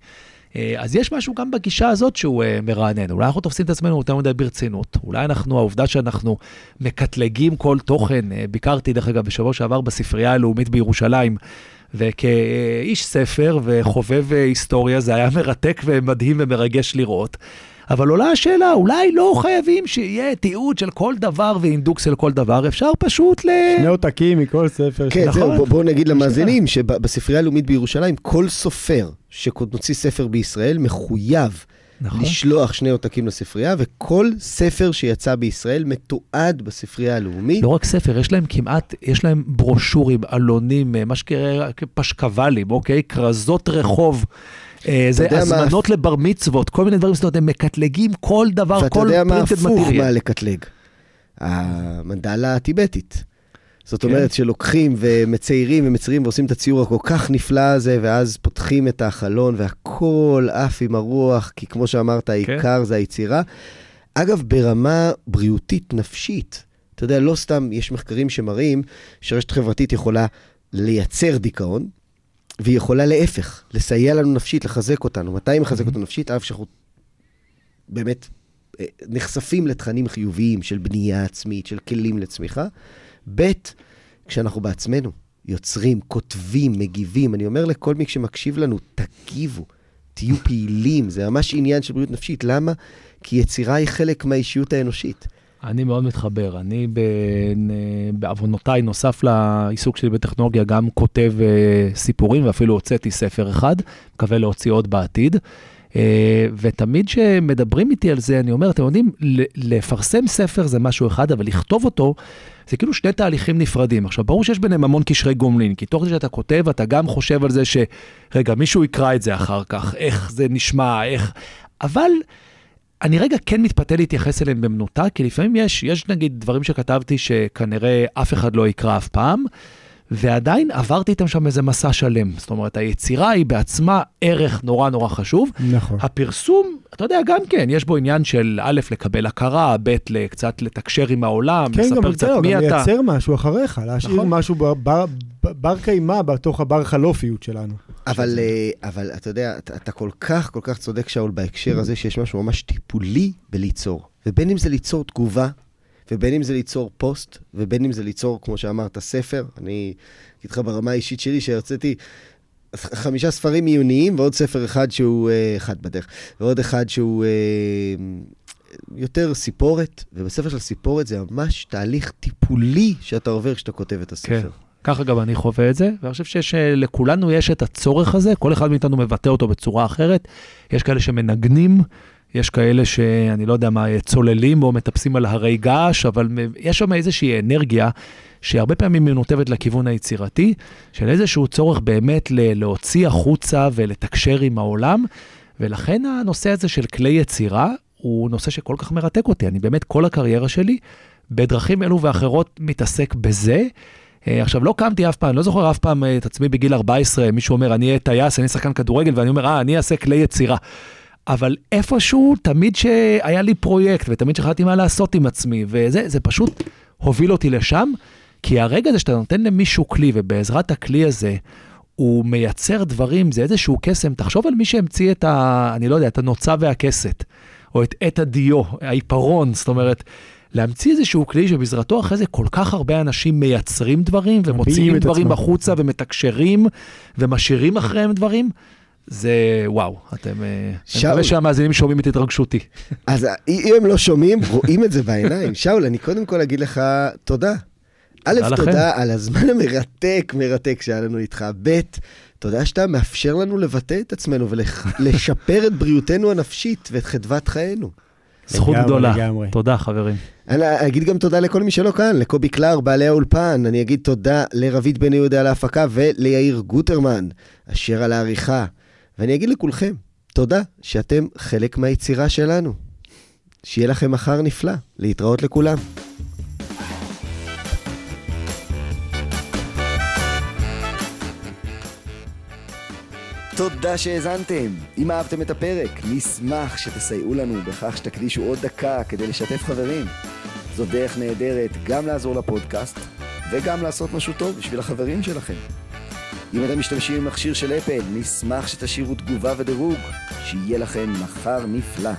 אה, אז יש משהו גם בגישה הזאת שהוא אה, מרענן. אולי אנחנו תופסים את עצמנו יותר מדי ברצינות. אולי אנחנו, העובדה שאנחנו מקטלגים כל תוכן, אה, ביקרתי דרך אגב בשבוע שעבר בספרייה הלאומית בירושלים, וכאיש ספר וחובב היסטוריה זה היה מרתק ומדהים ומרגש לראות. אבל עולה השאלה, אולי לא חייבים שיהיה תיעוד של כל דבר ואינדוקס של כל דבר, אפשר פשוט ל... שני עותקים מכל ספר. כן, נכון. זהו, בואו בוא נגיד למאזינים שבספרייה הלאומית בירושלים, כל סופר שמוציא ספר בישראל מחויב נכון. לשלוח שני עותקים לספרייה, וכל ספר שיצא בישראל מתועד בספרייה הלאומית. לא רק ספר, יש להם כמעט, יש להם ברושורים, עלונים, מה שקרה, פשקוולים, אוקיי? כרזות רחוב. אה, זה הזמנות מה... לבר מצוות, כל מיני דברים, זאת אומרת, הם מקטלגים כל דבר, כל פרינטד מטריאל. ואתה יודע מה הפוך מה לקטלג? המנדלה הטיבטית. זאת כן. אומרת שלוקחים ומציירים ומציירים ועושים את הציור הכל כך נפלא הזה, ואז פותחים את החלון והכל עף עם הרוח, כי כמו שאמרת, כן. העיקר זה היצירה. אגב, ברמה בריאותית, נפשית, אתה יודע, לא סתם, יש מחקרים שמראים שרשת חברתית יכולה לייצר דיכאון, והיא יכולה להפך, לסייע לנו נפשית, לחזק אותנו. מתי היא מחזק אותנו נפשית? אף שאנחנו באמת אה, נחשפים לתכנים חיוביים של בנייה עצמית, של כלים לצמיחה. ב', כשאנחנו בעצמנו יוצרים, כותבים, מגיבים. אני אומר לכל מי שמקשיב לנו, תגיבו, תהיו פעילים, זה ממש עניין של בריאות נפשית. למה? כי יצירה היא חלק מהאישיות האנושית. אני מאוד מתחבר. אני בעוונותיי, נוסף לעיסוק שלי בטכנולוגיה, גם כותב uh, סיפורים, ואפילו הוצאתי ספר אחד, מקווה להוציא עוד בעתיד. Uh, ותמיד כשמדברים איתי על זה, אני אומר, אתם יודעים, לפרסם ספר זה משהו אחד, אבל לכתוב אותו, זה כאילו שני תהליכים נפרדים. עכשיו, ברור שיש ביניהם המון קשרי גומלין, כי תוך זה שאתה כותב, אתה גם חושב על זה ש... רגע, מישהו יקרא את זה אחר כך, איך זה נשמע, איך... אבל... אני רגע כן מתפתה להתייחס אליהם במנותק, כי לפעמים יש, יש נגיד דברים שכתבתי שכנראה אף אחד לא יקרא אף פעם, ועדיין עברתי איתם שם איזה מסע שלם. זאת אומרת, היצירה היא בעצמה ערך נורא נורא חשוב. נכון. הפרסום, אתה יודע, גם כן, יש בו עניין של א', לקבל הכרה, ב', קצת לתקשר עם העולם, כן, לספר קצת מי אתה. כן, גם לייצר משהו אחריך, להשאיר נכון. משהו בר, בר קיימא בתוך הבר חלופיות שלנו. אבל, אה, אבל אתה יודע, אתה, אתה כל כך, כל כך צודק, שאול, בהקשר הזה שיש משהו ממש טיפולי בליצור. ובין אם זה ליצור תגובה, ובין אם זה ליצור פוסט, ובין אם זה ליצור, כמו שאמרת, ספר. אני אגיד לך ברמה האישית שלי, שהרציתי חמישה ספרים עיוניים, ועוד ספר אחד שהוא, אה, אחד בדרך, ועוד אחד שהוא אה, יותר סיפורת, ובספר של סיפורת זה ממש תהליך טיפולי שאתה עובר כשאתה כותב את הספר. כן. ככה גם אני חווה את זה, ואני חושב שלכולנו יש את הצורך הזה, כל אחד מאיתנו מבטא אותו בצורה אחרת. יש כאלה שמנגנים, יש כאלה שאני לא יודע מה, צוללים או מטפסים על הרי געש, אבל יש שם איזושהי אנרגיה שהרבה פעמים מנותבת לכיוון היצירתי, של איזשהו צורך באמת להוציא החוצה ולתקשר עם העולם, ולכן הנושא הזה של כלי יצירה הוא נושא שכל כך מרתק אותי. אני באמת, כל הקריירה שלי, בדרכים אלו ואחרות מתעסק בזה. אה, עכשיו, לא קמתי אף פעם, אני לא זוכר אף פעם אה, את עצמי בגיל 14, מישהו אומר, אני אהיה טייס, אני שחקן כדורגל, ואני אומר, אה, אני אעשה כלי יצירה. אבל איפשהו, תמיד שהיה לי פרויקט, ותמיד שחלטתי מה לעשות עם עצמי, וזה, זה פשוט הוביל אותי לשם, כי הרגע הזה שאתה נותן למישהו כלי, ובעזרת הכלי הזה, הוא מייצר דברים, זה איזשהו קסם. תחשוב על מי שהמציא את ה... אני לא יודע, את הנוצה והכסת, או את עת הדיו, העיפרון, זאת אומרת, להמציא איזשהו כלי שבעזרתו אחרי זה כל כך הרבה אנשים מייצרים דברים, ומוציאים דברים החוצה, ומתקשרים, ומשאירים אחריהם דברים. זה וואו, אתם... אה, שאול. אני מקווה שהמאזינים שומעים את התרגשותי. אז אם הם לא שומעים, רואים את זה בעיניים. שאול, אני קודם כל אגיד לך תודה. א', תודה על הזמן המרתק, מרתק שהיה לנו איתך. ב', תודה שאתה מאפשר לנו לבטא את עצמנו ולשפר את בריאותנו הנפשית ואת חדוות חיינו. זכות לגמרי, גדולה. לגמרי. תודה, חברים. אני אגיד גם תודה לכל מי שלא כאן, לקובי קלר, בעלי האולפן. אני אגיד תודה לרבית בן יהודה על ההפקה וליאיר גוטרמן, אשר על העריכה. ואני אגיד לכולכם, תודה שאתם חלק מהיצירה שלנו. שיהיה לכם מחר נפלא. להתראות לכולם. תודה שהאזנתם. אם אהבתם את הפרק, נשמח שתסייעו לנו בכך שתקדישו עוד דקה כדי לשתף חברים. זו דרך נהדרת גם לעזור לפודקאסט וגם לעשות משהו טוב בשביל החברים שלכם. אם אתם משתמשים במכשיר של אפל, נשמח שתשאירו תגובה ודירוג. שיהיה לכם מחר נפלא.